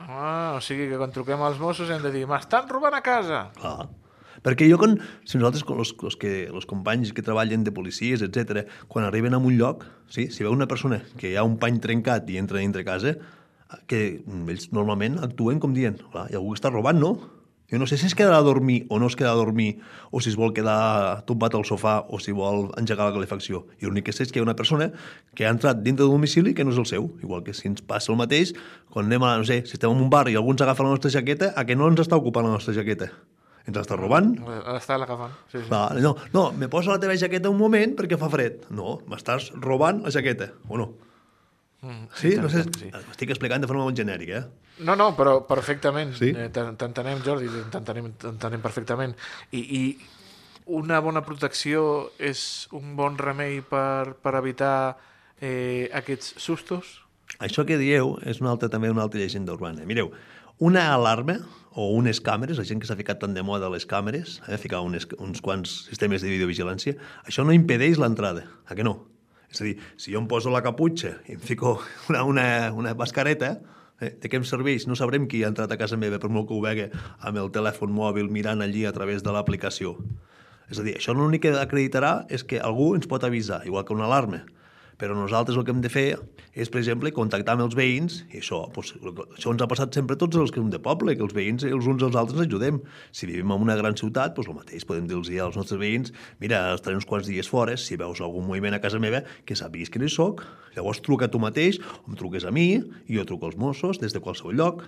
Ah, o sigui que quan truquem als Mossos hem de dir m'estan robant a casa. Clar. Perquè jo, quan, si nosaltres, los, los, que, los companys que treballen de policies, etc, quan arriben a un lloc, sí, si veu una persona que hi ha un pany trencat i entra dintre casa, que ells normalment actuen com dient, clar, hi ha algú que està robant, no? Jo no sé si es quedarà a dormir o no es quedarà a dormir, o si es vol quedar tombat al sofà, o si vol engegar la calefacció. I l'únic que sé és que hi ha una persona que ha entrat dintre d'un domicili que no és el seu. Igual que si ens passa el mateix, quan anem a, no sé, si estem en un bar i algú ens agafa la nostra jaqueta, a que no ens està ocupant la nostra jaqueta? Ens està robant? Està l'agafant. Sí, sí. Va, no, no, me posa la teva jaqueta un moment perquè fa fred. No, m'estàs robant la jaqueta, o no? Mm, Sí, no sé, sí. estic explicant de forma molt genèrica, eh? No, no, però perfectament. Sí? Eh, t'en- T'entenem, Jordi, t'entenem perfectament. I, I una bona protecció és un bon remei per, per evitar eh, aquests sustos? Això que dieu és una altra, també una altra llegenda urbana. Mireu, una alarma o unes càmeres, la gent que s'ha ficat tan de moda les càmeres, eh, ficar unes, uns quants sistemes de videovigilància, això no impedeix l'entrada, a que no? És a dir, si jo em poso la caputxa i em fico una, una, una mascareta, eh, de què em serveix? No sabrem qui ha entrat a casa meva, per molt que ho vegi amb el telèfon mòbil mirant allí a través de l'aplicació. És a dir, això l'únic que acreditarà és que algú ens pot avisar, igual que una alarma. Però nosaltres el que hem de fer és, per exemple, contactar amb els veïns, i això, doncs, això ens ha passat sempre tots els que som de poble, que els veïns els uns als altres ajudem. Si vivim en una gran ciutat, doncs el mateix, podem dir-los als nostres veïns, mira, estaré uns quants dies fora, si veus algun moviment a casa meva, que sàpiguis que no hi soc, llavors truca tu mateix, o em truques a mi, i jo truco als Mossos des de qualsevol lloc.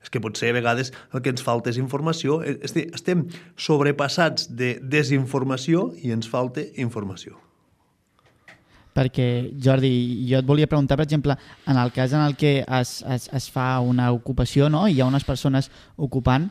És que potser a vegades el que ens falta és informació. Estem sobrepassats de desinformació i ens falta informació perquè, Jordi, jo et volia preguntar, per exemple, en el cas en el que es, es, es fa una ocupació no? i hi ha unes persones ocupant,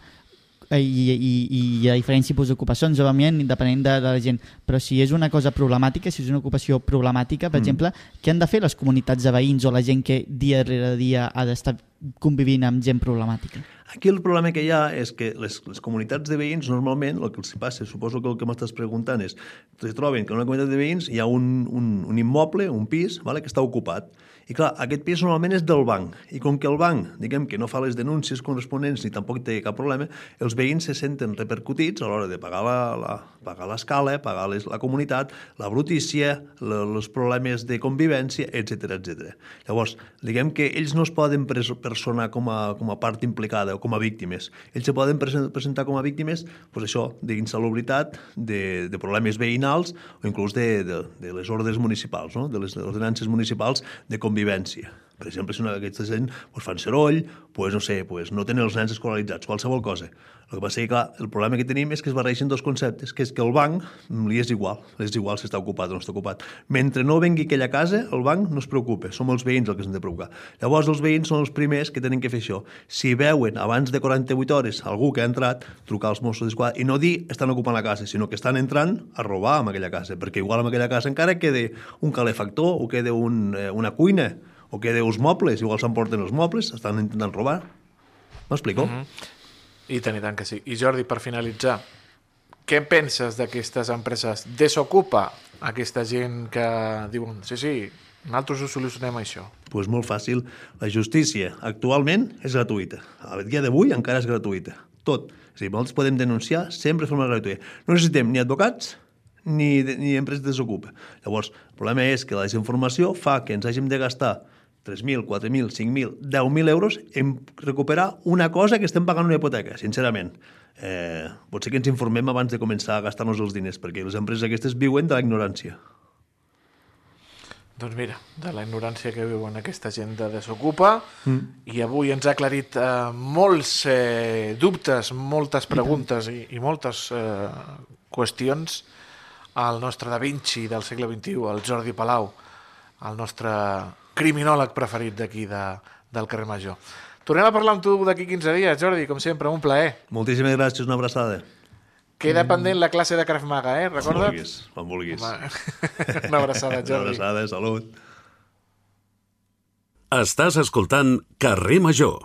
i, i, i hi ha diferents tipus d'ocupacions, òbviament, depenent de, de la gent. Però si és una cosa problemàtica, si és una ocupació problemàtica, per mm. exemple, què han de fer les comunitats de veïns o la gent que dia rere dia ha d'estar convivint amb gent problemàtica? Aquí el problema que hi ha és que les, les comunitats de veïns normalment el que els passa, suposo que el que m'estàs preguntant és, es troben que en una comunitat de veïns hi ha un, un, un immoble, un pis, vale, que està ocupat i clar, aquest pis normalment és del banc, i com que el banc, diguem que no fa les denúncies corresponents ni tampoc té cap problema, els veïns se senten repercutits a l'hora de pagar la, pagar l'escala, pagar les, la comunitat, la brutícia, els problemes de convivència, etc etc. Llavors, diguem que ells no es poden personar com a, com a part implicada o com a víctimes. Ells se poden presentar com a víctimes, pues això, d'insalubritat, de, de problemes veïnals o inclús de, de, de les ordres municipals, no? de les ordenances municipals de convivència convivència. Per exemple, si una d'aquesta gent pues, fan soroll, pues, no sé, pues, no tenen els nens escolaritzats, qualsevol cosa. El que passa és que, clar, el problema que tenim és que es barreixen dos conceptes, que és que el banc li és igual, li és igual si està ocupat o no està ocupat. Mentre no vengui aquella casa, el banc no es preocupa, som els veïns els que s'han de preocupar. Llavors, els veïns són els primers que tenen que fer això. Si veuen abans de 48 hores algú que ha entrat, trucar als Mossos d'Esquadra i no dir estan ocupant la casa, sinó que estan entrant a robar en aquella casa, perquè igual en aquella casa encara queda un calefactor o queda un, eh, una cuina, o que deus mobles, igual s'emporten els mobles, estan intentant robar. M'explico? Mm -hmm. I tant, i tant que sí. I Jordi, per finalitzar, què penses d'aquestes empreses? Desocupa aquesta gent que diuen, sí, sí, nosaltres ho solucionem això. Doncs pues molt fàcil. La justícia actualment és gratuïta. A dia d'avui encara és gratuïta. Tot. És a dir, nosaltres podem denunciar sempre de forma gratuïta. No necessitem ni advocats, ni, ni empreses desocupa. Llavors, el problema és que la desinformació fa que ens hàgim de gastar 3.000, 4.000, 5.000, 10.000 euros en recuperar una cosa que estem pagant una hipoteca, sincerament. Eh, pot ser que ens informem abans de començar a gastar-nos els diners, perquè les empreses aquestes viuen de la ignorància. Doncs mira, de la ignorància que viuen aquesta gent de Desocupa, mm. i avui ens ha aclarit eh, molts eh, dubtes, moltes preguntes i, i moltes eh, qüestions al nostre Da Vinci del segle XXI, el Jordi Palau, el nostre criminòleg preferit d'aquí de, del carrer Major. Tornem a parlar amb tu d'aquí 15 dies, Jordi, com sempre, un plaer. Moltíssimes gràcies, una abraçada. Queda pendent la classe de Krav Maga, eh? Recorda't? Vulguis, quan vulguis. una abraçada, Jordi. Una abraçada, salut. Estàs escoltant Carrer Major.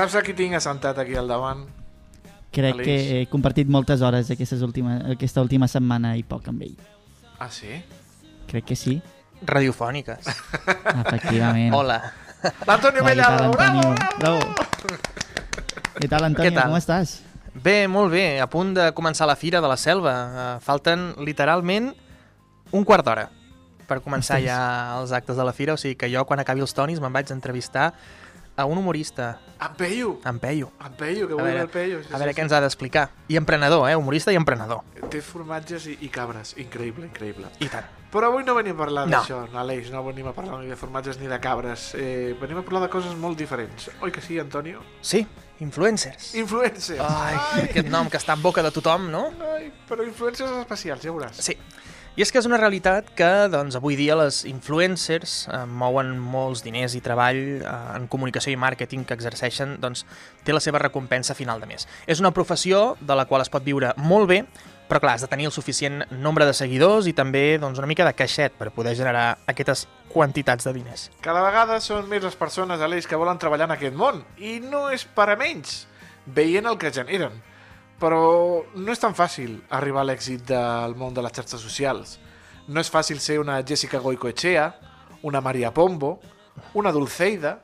Saps a qui tinc assentat aquí al davant? Crec Aleix? que he compartit moltes hores aquestes últimes, aquesta última setmana i poc amb ell. Ah, sí? Crec que sí. Radiofòniques. Efectivament. Hola. L'Antonio Mellado, bravo, bravo! Què tal, Antonio? Què tal? Com estàs? Bé, molt bé. A punt de començar la Fira de la Selva. Uh, falten literalment un quart d'hora per començar Ostres. ja els actes de la Fira, o sigui que jo quan acabi els tonis me'n vaig entrevistar a un humorista. En Peyu? En Peyu. En Peyu, que vull el Peyu. Sí, a veure sí, què sí. ens ha d'explicar. I emprenedor, eh? Humorista i emprenedor. Té formatges i, i cabres. Increïble, increïble. I tant. Però avui no venim a parlar no. d'això, Aleix. No venim a parlar ni de formatges ni de cabres. Eh, venim a parlar de coses molt diferents. Oi que sí, Antonio? Sí, influencers. Influencers. Ai, Ai. aquest nom que està en boca de tothom, no? Ai, però influencers especials, ja veuràs. Sí. I és que és una realitat que doncs, avui dia les influencers eh, mouen molts diners i treball eh, en comunicació i màrqueting que exerceixen, doncs, té la seva recompensa final de mes. És una professió de la qual es pot viure molt bé, però clar, has de tenir el suficient nombre de seguidors i també doncs, una mica de caixet per poder generar aquestes quantitats de diners. Cada vegada són més les persones, Aleix, que volen treballar en aquest món, i no és per a menys, veient el que generen Però no és tan fàcil arribar a l'èxit del món de les xarxes socials. No és fàcil ser una Jessica Goicoechea, una Maria Pombo, una Dulceida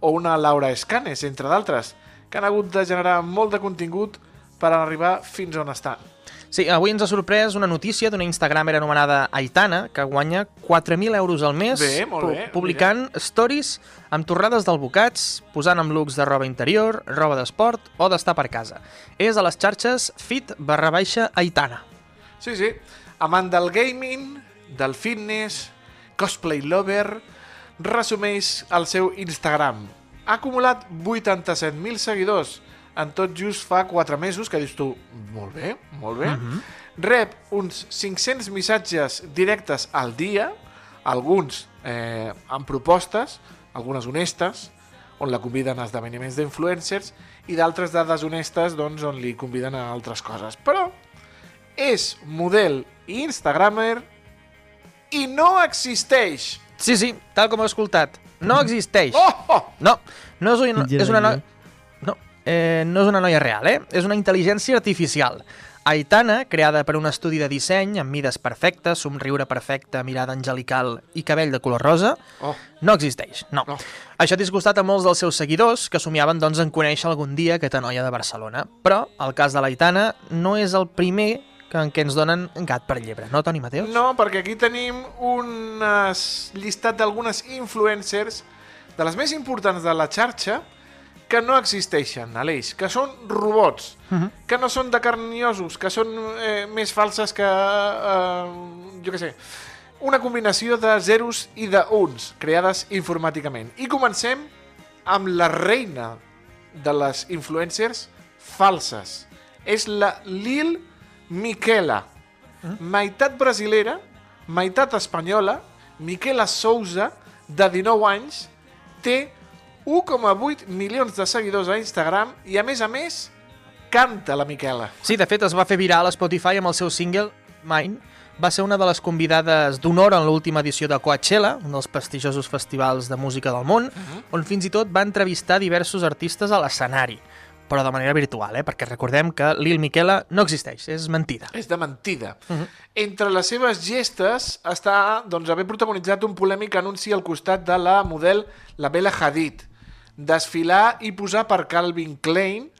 o una Laura Escanes, entre d'altres, que han hagut de generar molt de contingut per arribar fins on estan. Sí, avui ens ha sorprès una notícia d'una Instagramer anomenada Aitana, que guanya 4.000 euros al mes Bé, molt bé, publicant stories amb torrades d'albocats, posant amb looks de roba interior, roba d'esport o d'estar per casa. És a les xarxes fit barra baixa Aitana. Sí, sí. Amant del gaming, del fitness, cosplay lover, resumeix el seu Instagram. Ha acumulat 87.000 seguidors en tot just fa 4 mesos, que dius tu, molt bé, molt bé. Mhm. Rep uns 500 missatges directes al dia, alguns eh, amb propostes, algunes honestes, on la conviden a esdeveniments d'influencers, i d'altres de deshonestes, doncs, on li conviden a altres coses. Però és model i instagramer i no existeix. Sí, sí, tal com he escoltat. No existeix. Oh, oh! No, no és una, Quin és una. No, eh, no és una noia real, eh? És una intel·ligència artificial. Aitana, creada per un estudi de disseny amb mides perfectes, somriure perfecte, mirada angelical i cabell de color rosa, Oh. no existeix, no. No. Això ha disgustat a molts dels seus seguidors que somiaven doncs, en conèixer algun dia aquesta noia de Barcelona. Però el cas de l'Aitana no és el primer que, en què ens donen gat per llebre, no, Toni Mateus? No, perquè aquí tenim un llistat d'algunes influencers de les més importants de la xarxa que no existeixen, Aleix, que són robots, uh -huh. que no són de carn i ossos, que són eh, més falses que, eh, jo què sé, una combinació de zeros i de uns, creades informàticament. I comencem amb la reina de les influencers falses. És la Lil Miquela, meitat brasilera, meitat espanyola, Miquela Souza, de 19 anys, té 1,8 milions de seguidors a Instagram i, a més a més, canta la Miquela. Sí, de fet, es va fer viral a Spotify amb el seu single Mine. Va ser una de les convidades d'honor en l'última edició de Coachella, un dels prestigiosos festivals de música del món, on fins i tot va entrevistar diversos artistes a l'escenari, però de manera virtual, eh? perquè recordem que Lil Miquela no existeix, és mentida. És de mentida. Uh -huh. Entre les seves gestes està doncs, haver protagonitzat un polèmic anunci al costat de la model la Bella Hadid, desfilar i posar per Calvin Klein,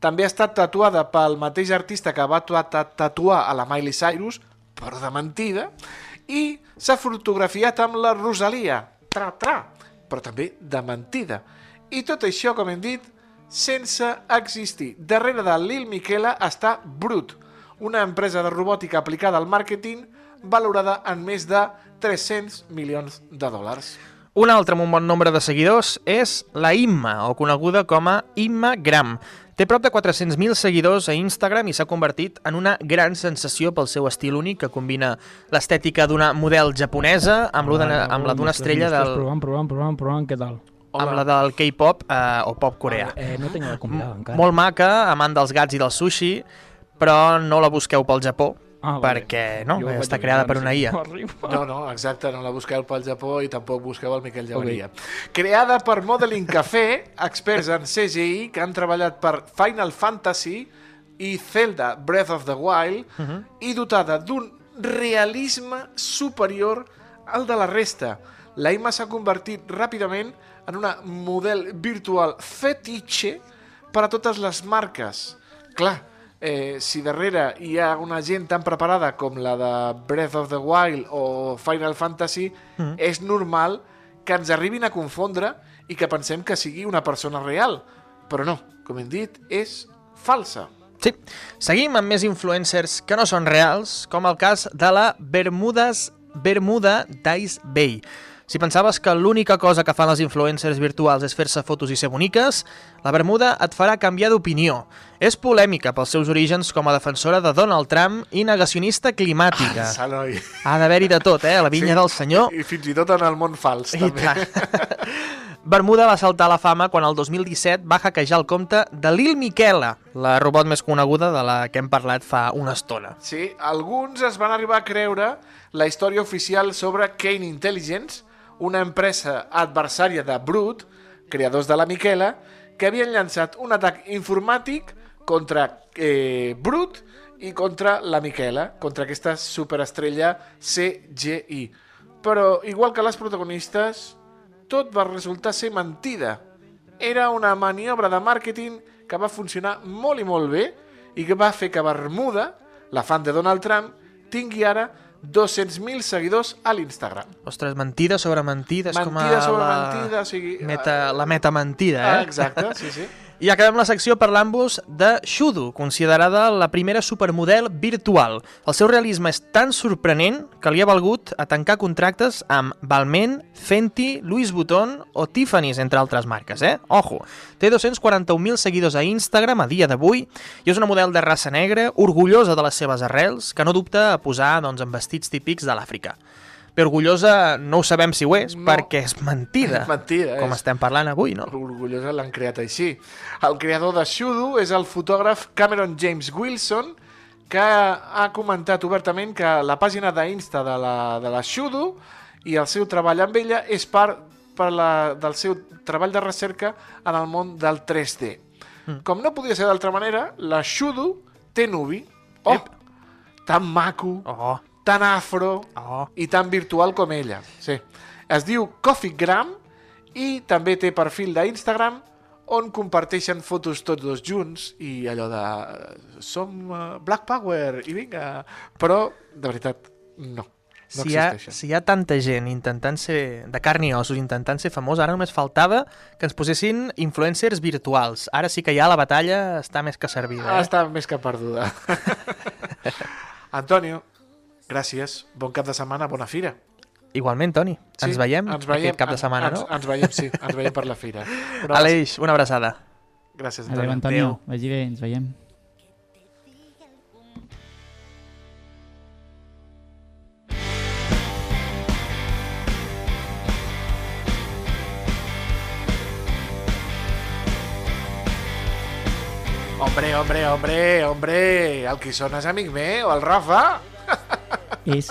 també ha estat tatuada pel mateix artista que va ta- ta- tatuar a la Miley Cyrus, però de mentida, i s'ha fotografiat amb la Rosalia, tra, tra, però també de mentida. I tot això, com hem dit, sense existir. Darrere de Lil Miquela està Brut, una empresa de robòtica aplicada al màrqueting valorada en més de 300 milions de dòlars. Un altre amb un bon nombre de seguidors és la Imma, o coneguda com a Imma Gram. Té prop de 400.000 seguidors a Instagram i s'ha convertit en una gran sensació pel seu estil únic que combina l'estètica d'una model japonesa amb, amb la d'una estrella del, Probant, probant, probant, probant, què tal? amb la del K-pop eh, o pop coreà. Eh, no tengo la convidada encara. Molt maca, amant dels gats i del sushi, però no la busqueu pel Japó, Ah, vale. perquè no, Jo està creada per una IA. no. No, exacte, no la busqueu pel Japó i tampoc busqueu el Miquel Llauria. Creada per Modeling Café, experts en CGI que han treballat per Final Fantasy i Zelda Breath of the Wild i dotada d'un realisme superior al de la resta. La Ima s'ha convertit ràpidament en una model virtual fetitxe per a totes les marques. Clar, eh, si darrere hi ha una gent tan preparada com la de Breath of the Wild o Final Fantasy, mm. és normal que ens arribin a confondre i que pensem que sigui una persona real. Però no, com hem dit, és falsa. Sí, seguim amb més influencers que no són reals, com el cas de la Bermudes, Bermuda Dice Bay. Si pensaves que l'única cosa que fan les influencers virtuals és fer-se fotos i ser boniques, la Bermuda et farà canviar d'opinió. És polèmica pels seus orígens com a defensora de Donald Trump i negacionista climàtica. Ah. Ha d'haver-hi de tot, eh? A la vinya Sí. del senyor. I fins i tot en el món fals, I també. tant. Bermuda va saltar a la fama quan el 2017 va hackejar el compte de Lil Miquela, la robot més coneguda de la que hem parlat fa una estona. Sí, alguns es van arribar a creure la història oficial sobre Kane Intelligence, una empresa adversària de Brut, creadors de la Miquela, que havien llançat un atac informàtic contra eh, Brut i contra la Miquela, contra aquesta superestrella CGI. Però, igual que les protagonistes, tot va resultar ser mentida. Era una maniobra de màrqueting que va funcionar molt i molt bé i que va fer que Bermuda, la fan de Donald Trump, tingui ara 200.000 seguidors a l'Instagram. Ostres, mentida sobre mentida. És com a Mentida sobre la... mentida, o sigui... Meta, la meta mentida, eh? Ah, exacte, sí, sí. I acabem la secció parlant-vos de Shudu, considerada la primera supermodel virtual. El seu realisme és tan sorprenent que li ha valgut a tancar contractes amb Balmain, Fenty, Louis Vuitton o Tiffany's, entre altres marques, eh? Ojo! Té 241.000 seguidors a Instagram a dia d'avui i és una model de raça negra, orgullosa de les seves arrels, que no dubta a posar doncs, en vestits típics de l'Àfrica. Orgullosa no ho sabem si ho és, No. perquè és mentida. És mentida, Com és- estem parlant avui, no? Orgullosa l'han creat així. El creador de Shudu és el fotògraf Cameron James Wilson, que ha comentat obertament que la pàgina d'Insta de la, de la Shudu i el seu treball amb ella és part per la, del seu treball de recerca en el món del 3D. Mm. Com no podia ser d'altra manera, la Shudu té nuvi. Oh! Tan maco, oh. Tan afro oh. i tan virtual com ella. Sí. Es diu Coffeegram i també té perfil d'Instagram on comparteixen fotos tots dos junts i allò de eh, som uh, Black Power i vinga, però de veritat no, no si, hi ha, si hi ha tanta gent intentant ser de carn i ossos, intentant ser famós, ara només faltava que ens posessin influencers virtuals. Ara sí que ja la batalla està més que servida. Ah, Eh? està més que perduda. Antonio, gràcies, bon cap de setmana, bona fira. Igualment, Toni. ens veiem, ens veiem aquest cap de setmana, ens, no? Ens veiem, sí, ens veiem per la fira. Una Aleix, una abraçada. Gràcies, Adéu, Antonio. Antonio. Vagi bé, ens veiem. Hombre, hombre, hombre, hombre, el qui sona és amic meu, el Rafa. És...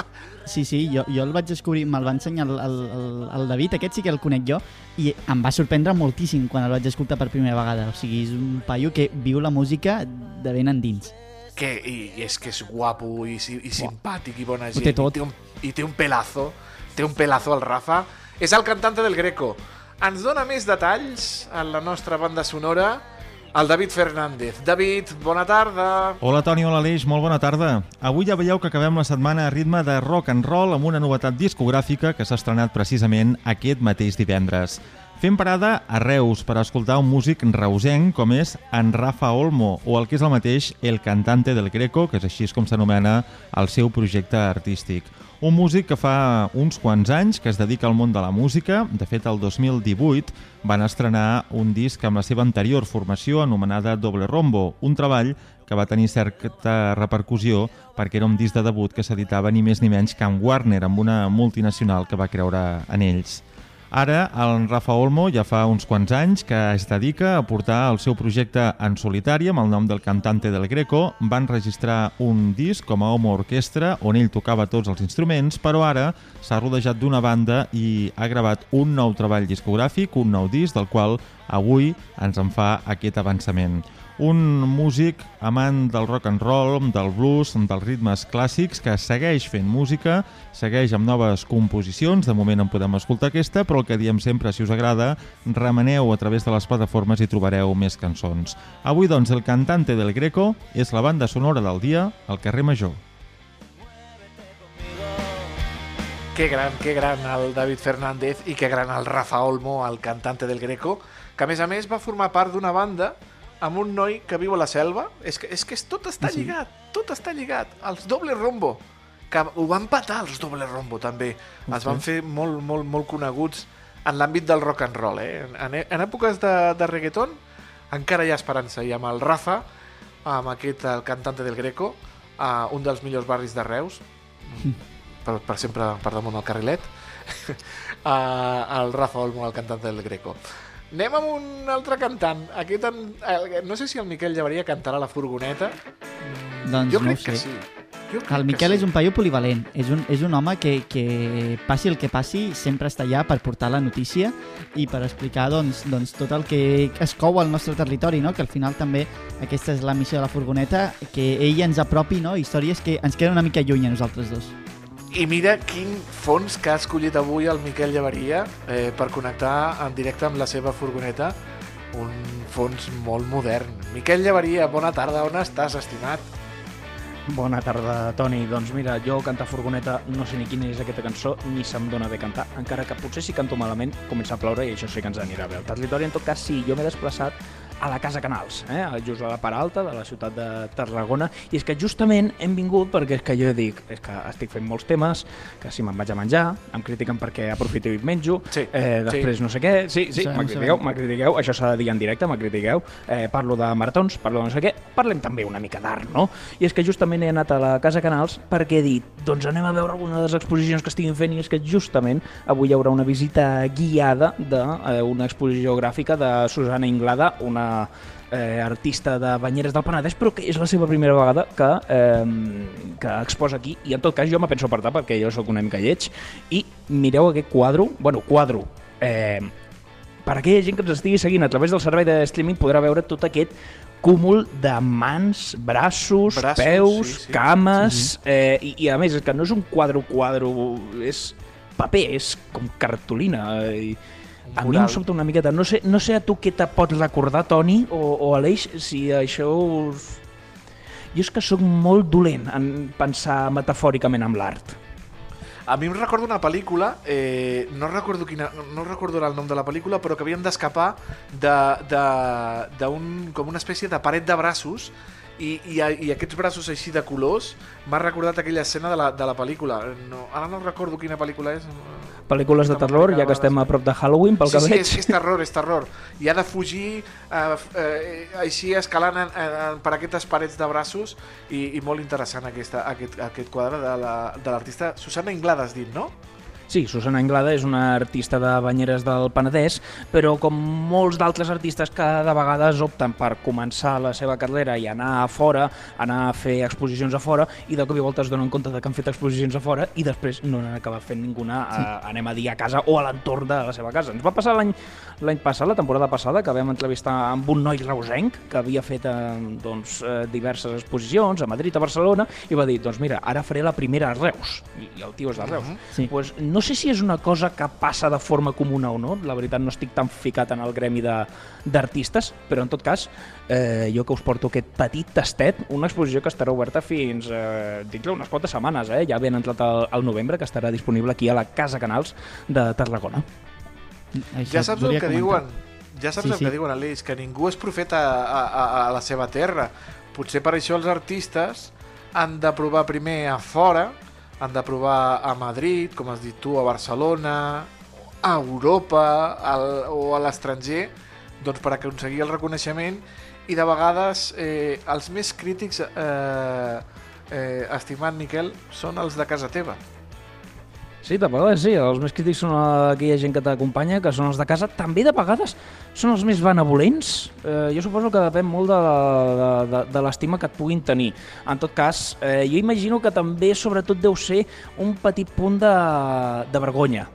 Sí, sí, jo, jo el vaig descobrir, me'l va ensenyar el, el, el, el David, aquest sí que el conec jo, i em va sorprendre moltíssim quan el vaig escoltar per primera vegada. O sigui, és un paio que viu la música de ben endins. Que, i, i és que és guapo i, i simpàtic i bona Ho gent. té tot. I té, un, I té un pelazo, té un pelazo el Rafa. És el cantante del Greco. Ens dona més detalls en la nostra banda sonora el David Fernández. David, bona tarda. Hola Toni, hola Aleix, molt bona tarda. Avui ja veieu que acabem la setmana a ritme de rock and roll amb una novetat discogràfica que s'ha estrenat precisament aquest mateix divendres. Fem parada a Reus per escoltar un músic reusenc com és en Rafa Olmo, o el que és el mateix El Cantante del Greco, que és així com s'anomena el seu projecte artístic. Un músic que fa uns quants anys que es dedica al món de la música. De fet, el 2018 van estrenar un disc amb la seva anterior formació anomenada Doble Rombo, un treball que va tenir certa repercussió perquè era un disc de debut que s'editava ni més ni menys que amb Warner, amb una multinacional que va creure en ells. Ara, el Rafa Olmo ja fa uns quants anys que es dedica a portar el seu projecte en solitari amb el nom del cantante del Greco. Van registrar un disc com a Homo Orquestra on ell tocava tots els instruments, però ara s'ha rodejat d'una banda i ha gravat un nou treball discogràfic, un nou disc del qual avui ens en fa aquest avançament. Un músic amant del rock and roll, del blues, dels ritmes clàssics, que segueix fent música, segueix amb noves composicions, de moment en podem escoltar aquesta, però el que diem sempre, si us agrada, remeneu a través de les plataformes i trobareu més cançons. Avui, doncs, el cantante del Greco és la banda sonora del dia al carrer Major. Que gran, que gran el David Fernández i que gran el Rafa Olmo, el cantante del Greco, que a més a més va formar part d'una banda amb un noi que viu a la selva. És que, és que tot està Sí. lligat, tot està lligat. Els doble rombo, que ho van patar els doble rombo també. Es van fer molt, molt, molt coneguts en l'àmbit del rock and roll. Eh? En, en èpoques de, de reggaeton encara hi ha esperança i amb el Rafa, amb aquest el cantante del Greco, uh, un dels millors barris de Reus, per, per sempre per damunt del carrilet, uh, el Rafa Olmo, el cantant del Greco. Anem amb un altre cantant. Aquest, el, no sé si el Miquel Llavaria cantarà a la furgoneta. Doncs jo no crec ho que sé. sí. Jo crec El que Miquel sí. és un paio polivalent, és un, és un home que, que passi el que passi sempre està allà per portar la notícia i per explicar doncs, doncs, tot el que es cou al nostre territori, no? que al final també aquesta és la missió de la furgoneta, que ell ens apropi no? històries que ens queden una mica lluny a nosaltres dos. I mira quin fons que ha escollit avui el Miquel Llevaria eh, per connectar en directe amb la seva furgoneta. Un fons molt modern. Miquel Llevaria, bona tarda. On estàs, estimat? Bona tarda, Toni. Doncs mira, jo cantar furgoneta no sé ni quina és aquesta cançó, ni se'm dona bé cantar, encara que potser si canto malament comença a ploure i això sí que ens anirà bé. El territori, en tot cas, sí, jo m'he desplaçat a la Casa Canals, eh? just a la part alta de la ciutat de Tarragona, i és que justament hem vingut perquè és que jo dic, és que estic fent molts temes, que si me'n vaig a menjar, em critiquen perquè aprofito i menjo, Sí, eh, després sí. no sé què, sí, sí, Sabem, m'acritiqueu, sabem. m'acritiqueu, això s'ha de dir en directe, m'acritiqueu, eh, parlo de maratons, parlo de no sé què, parlem també una mica d'art, no? I és que justament he anat a la Casa Canals perquè he dit, doncs anem a veure alguna de les exposicions que estiguin fent i és que justament avui hi haurà una visita guiada d'una exposició gràfica de Susana Inglada, una eh, artista de Banyeres del Penedès, però que és la seva primera vegada que, eh, que exposa aquí, i en tot cas jo me penso apartar perquè jo sóc una mica lleig, i mireu aquest quadro, bueno, quadro, eh, per aquella gent que ens estigui seguint a través del servei de streaming podrà veure tot aquest cúmul de mans, braços, Braços, peus, sí, sí. cames, eh, i, i a més és que no és un quadro-quadro, és paper, és com cartolina, eh, i a mi em sobta una miqueta. No sé, no sé a tu què te pots recordar, Toni, o, o Aleix, si això us... Jo és que sóc molt dolent en pensar metafòricament amb l'art. A mi em recordo una pel·lícula, eh, no recordo quina, no recordo el nom de la pel·lícula, però que havien d'escapar de- de- d'un com una espècie de paret de braços i, i, i aquests braços així de colors m'ha recordat aquella escena de la, de la pel·lícula. No, ara no recordo quina pel·lícula és. Pel·lícules de terror, ja que estem a prop de Halloween, pel sí, que sí, veig. és, és terror, és terror. I ha de fugir eh, eh, així escalant en, en, per aquestes parets de braços i, i molt interessant aquesta, aquest, aquest quadre de la- de l'artista Susana Inglada, has dit, no? Sí, Susana Anglada és una artista de Banyeres del Penedès, però com molts d'altres artistes que de vegades opten per començar la seva carrera i anar a fora, anar a fer exposicions a fora, i de cop i volta es donen compte de que han fet exposicions a fora i després no n'han acabat fent ninguna, sí. a, anem a dir, a casa o a l'entorn de la seva casa. Ens va passar l'any l'any passat, la temporada passada, que vam entrevistar amb un noi reusenc que havia fet eh, doncs, eh, diverses exposicions a Madrid, a Barcelona, i va dir, doncs mira, ara faré la primera a Reus. I, i el tio és de Reus. Sí. Pues no sé si és una cosa que passa de forma comuna o no, la veritat no estic tan ficat en el gremi de- d'artistes, però en tot cas, eh, jo que us porto aquest petit tastet, una exposició que estarà oberta fins eh, dintre unes quantes setmanes, eh? ja ben entrat al, al novembre, que estarà disponible aquí a la Casa Canals de Tarragona. Això Ja saps el que comentar. diuen, ja saps Sí, el sí. que diuen, Aleix, que ningú és profeta a, a, a la seva terra. Potser per això els artistes han de provar primer a fora, han de provar a Madrid, com has dit tu, a Barcelona, a Europa al, o a l'estranger, doncs per aconseguir el reconeixement i de vegades eh, els més crítics, eh, eh, estimat Miquel, són els de casa teva. Sí, de vegades sí, els més crítics són aquella gent que t'acompanya, que són els de casa, també de vegades són els més benevolents. Eh, jo suposo que depèn molt de, de, de, de l'estima que et puguin tenir. En tot cas, eh, jo imagino que també, sobretot, deu ser un petit punt de, de vergonya.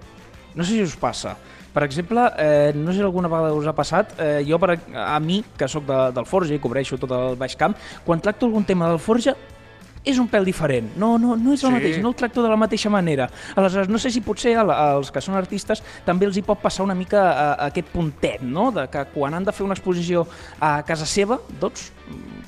No sé si us passa. Per exemple, eh, no sé si alguna vegada us ha passat, eh, jo per, a mi, que sóc de, del Forja i cobreixo tot el Baix Camp, quan tracto algun tema del Forja, és un pèl diferent. No, no, no és el Sí. mateix, no el tracto de la mateixa manera. Aleshores, no sé si potser al- als que són artistes també els hi pot passar una mica a, a aquest puntet, no? De que quan han de fer una exposició a casa seva, doncs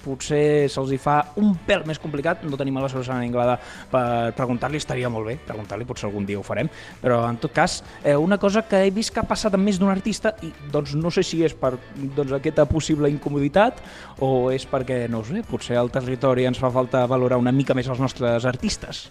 potser se'ls hi fa un pèl més complicat. No tenim a la Susana Inglada per preguntar-li, estaria molt bé preguntar-li, potser algun dia ho farem, però en tot cas, eh, una cosa que he vist que ha passat amb més d'un artista i doncs no sé si és per doncs, aquesta possible incomoditat o és perquè, no sé, potser al territori ens fa falta valorar una mica més els nostres artistes.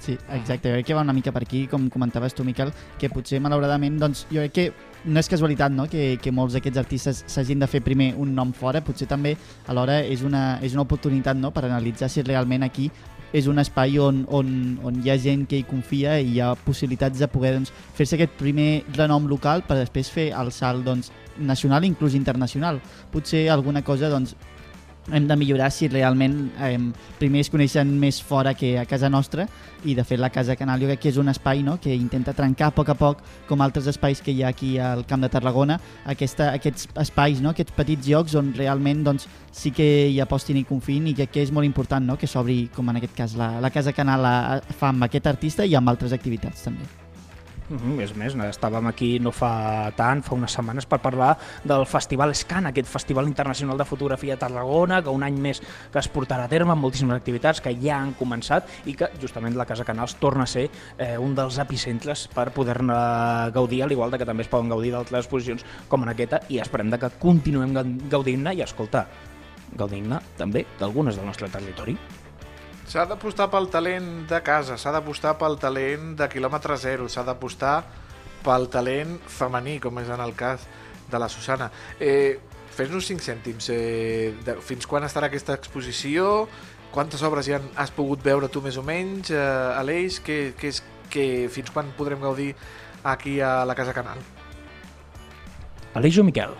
Sí, exacte. Jo crec que va una mica per aquí, com comentaves tu, Miquel, que potser, malauradament, doncs, jo crec que no és casualitat no? que, que molts d'aquests artistes s'hagin de fer primer un nom fora, potser també alhora és una, és una oportunitat no? per analitzar si realment aquí és un espai on, on, on hi ha gent que hi confia i hi ha possibilitats de poder doncs, fer-se aquest primer renom local per després fer el salt doncs, nacional i inclús internacional. Potser alguna cosa doncs, hem de millorar si realment eh, primer es coneixen més fora que a casa nostra i de fet la Casa Canal jo crec que és un espai no, que intenta trencar a poc a poc com altres espais que hi ha aquí al Camp de Tarragona aquesta, aquests espais, no, aquests petits llocs on realment doncs, sí que hi apostin i confin i que, que és molt important no, que s'obri com en aquest cas la, la Casa Canal a, a, fa amb aquest artista i amb altres activitats també. Mm -hmm, és més, estàvem aquí no fa tant, fa unes setmanes, per parlar del Festival Scan, aquest Festival Internacional de Fotografia a Tarragona, que un any més que es portarà a terme amb moltíssimes activitats que ja han començat i que justament la Casa Canals torna a ser eh, un dels epicentres per poder-ne gaudir, al igual que també es poden gaudir d'altres exposicions com en aquesta, i esperem que continuem gaudint-ne i, escolta, gaudint-ne també d'algunes del nostre territori. S'ha d'apostar pel talent de casa, s'ha d'apostar pel talent de quilòmetre zero, s'ha d'apostar pel talent femení, com és en el cas de la Susana. Eh, Fes-nos 5 cèntims. Eh, de, fins quan estarà aquesta exposició? Quantes obres ja has pogut veure tu més o menys? Eh, Aleix, que, que és, que, fins quan podrem gaudir aquí a la Casa Canal? Aleix o Miquel?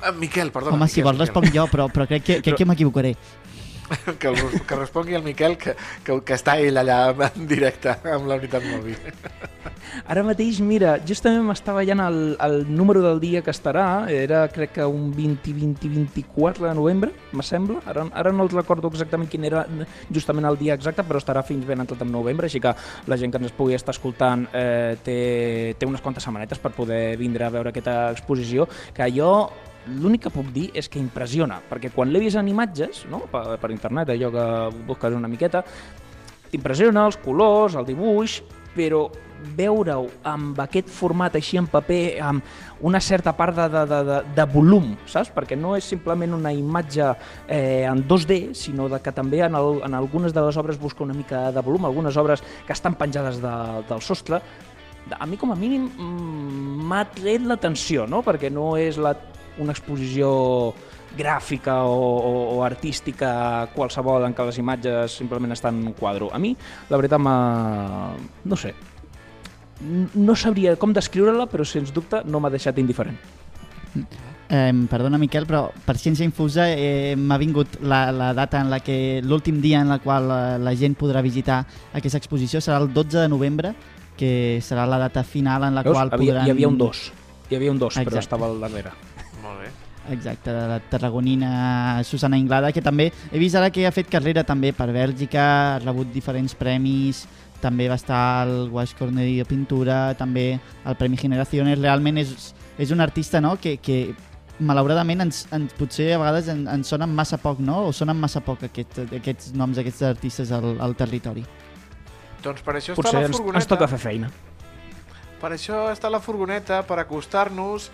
Eh, Miquel, perdona. Home, Miquel, si vols Miquel. responc jo, però, però crec que, crec que m'equivocaré. que, el- que respongui el Miquel, que, que, que està ell allà en directe amb la unitat mòbil. Ara mateix, mira, justament m'estava veient el, el número del dia que estarà, era crec que un 20-20-24 de novembre, me sembla, ara, ara no el recordo exactament quin era justament el dia exacte, però estarà fins ben entrat en novembre, així que la gent que ens pugui estar escoltant eh, té, té unes quantes setmanetes per poder vindre a veure aquesta exposició, que jo l'únic que puc dir és que impressiona, perquè quan l'he vist en imatges, no? per, per internet, allò que busques una miqueta, t'impressiona els colors, el dibuix, però veure-ho amb aquest format així en paper, amb una certa part de, de, de, de, volum, saps? Perquè no és simplement una imatge eh, en 2D, sinó de que també en, el, en algunes de les obres busca una mica de volum, algunes obres que estan penjades de, del sostre, a mi com a mínim mm, m'ha tret l'atenció, no? perquè no és la, una exposició gràfica o, o, o artística qualsevol en què les imatges simplement estan en un quadre. A mi, la veritat, no sé, no sabria com descriure-la, però sens dubte no m'ha deixat indiferent. Eh, perdona, Miquel, però per Ciència Infusa eh, m'ha vingut la, la data en la que l'últim dia en la qual eh, la gent podrà visitar aquesta exposició serà el 12 de novembre, que serà la data final en la Veus? qual Havia- podran... Hi havia un dos, hi havia un dos, però Exacte. estava al darrere. Molt bé. Exacte, de la tarragonina Susana Inglada, que també he vist ara que ha fet carrera també per Bèlgica, ha rebut diferents premis, també va estar al Guaix Corneri de Pintura, també al Premi Generaciones, realment és, és un artista no? que, que malauradament ens, ens, potser a vegades en, ens sonen massa poc, no? o sonen massa poc aquest, aquests noms d'aquests artistes al, al territori. Doncs per això Potser està la ens, furgoneta. ens toca fer feina. Per això està la furgoneta, per acostar-nos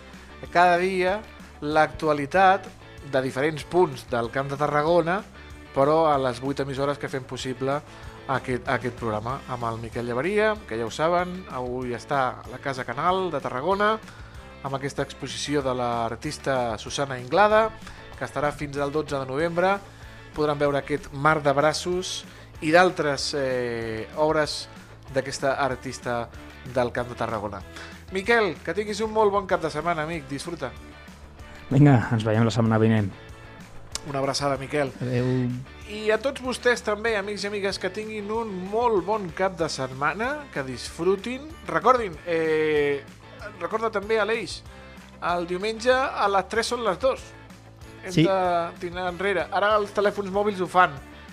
cada dia l'actualitat de diferents punts del Camp de Tarragona, però a les 8 emissores que fem possible aquest, aquest programa. Amb el Miquel Llevaria, que ja ho saben, avui està a la Casa Canal de Tarragona, amb aquesta exposició de l'artista Susana Inglada, que estarà fins al 12 de novembre. Podran veure aquest mar de braços i d'altres eh, obres d'aquesta artista del Camp de Tarragona. Miquel, que tinguis un molt bon cap de setmana, amic. Disfruta. Vinga, ens veiem la setmana vinent. Una abraçada, Miquel. Adéu. I a tots vostès també, amics i amigues, que tinguin un molt bon cap de setmana, que disfrutin. Recordin, eh, recorda també, Aleix, el diumenge a les 3 són les 2. Hem Sí. de tirar enrere. Ara els telèfons mòbils ho fan.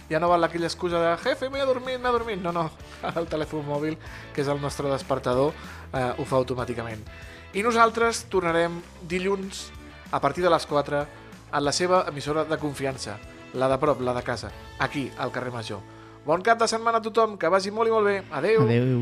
Ja no val aquella excusa de jefe, m'he dormit, m'he dormit. No, no, el telèfon mòbil, que és el nostre despertador, eh, ho fa automàticament. I nosaltres tornarem dilluns a partir de les 4 en la seva emissora de confiança, la de prop, la de casa, aquí, al carrer Major. Bon cap de setmana a tothom, que vagi molt i molt bé. Adeu. Adéu.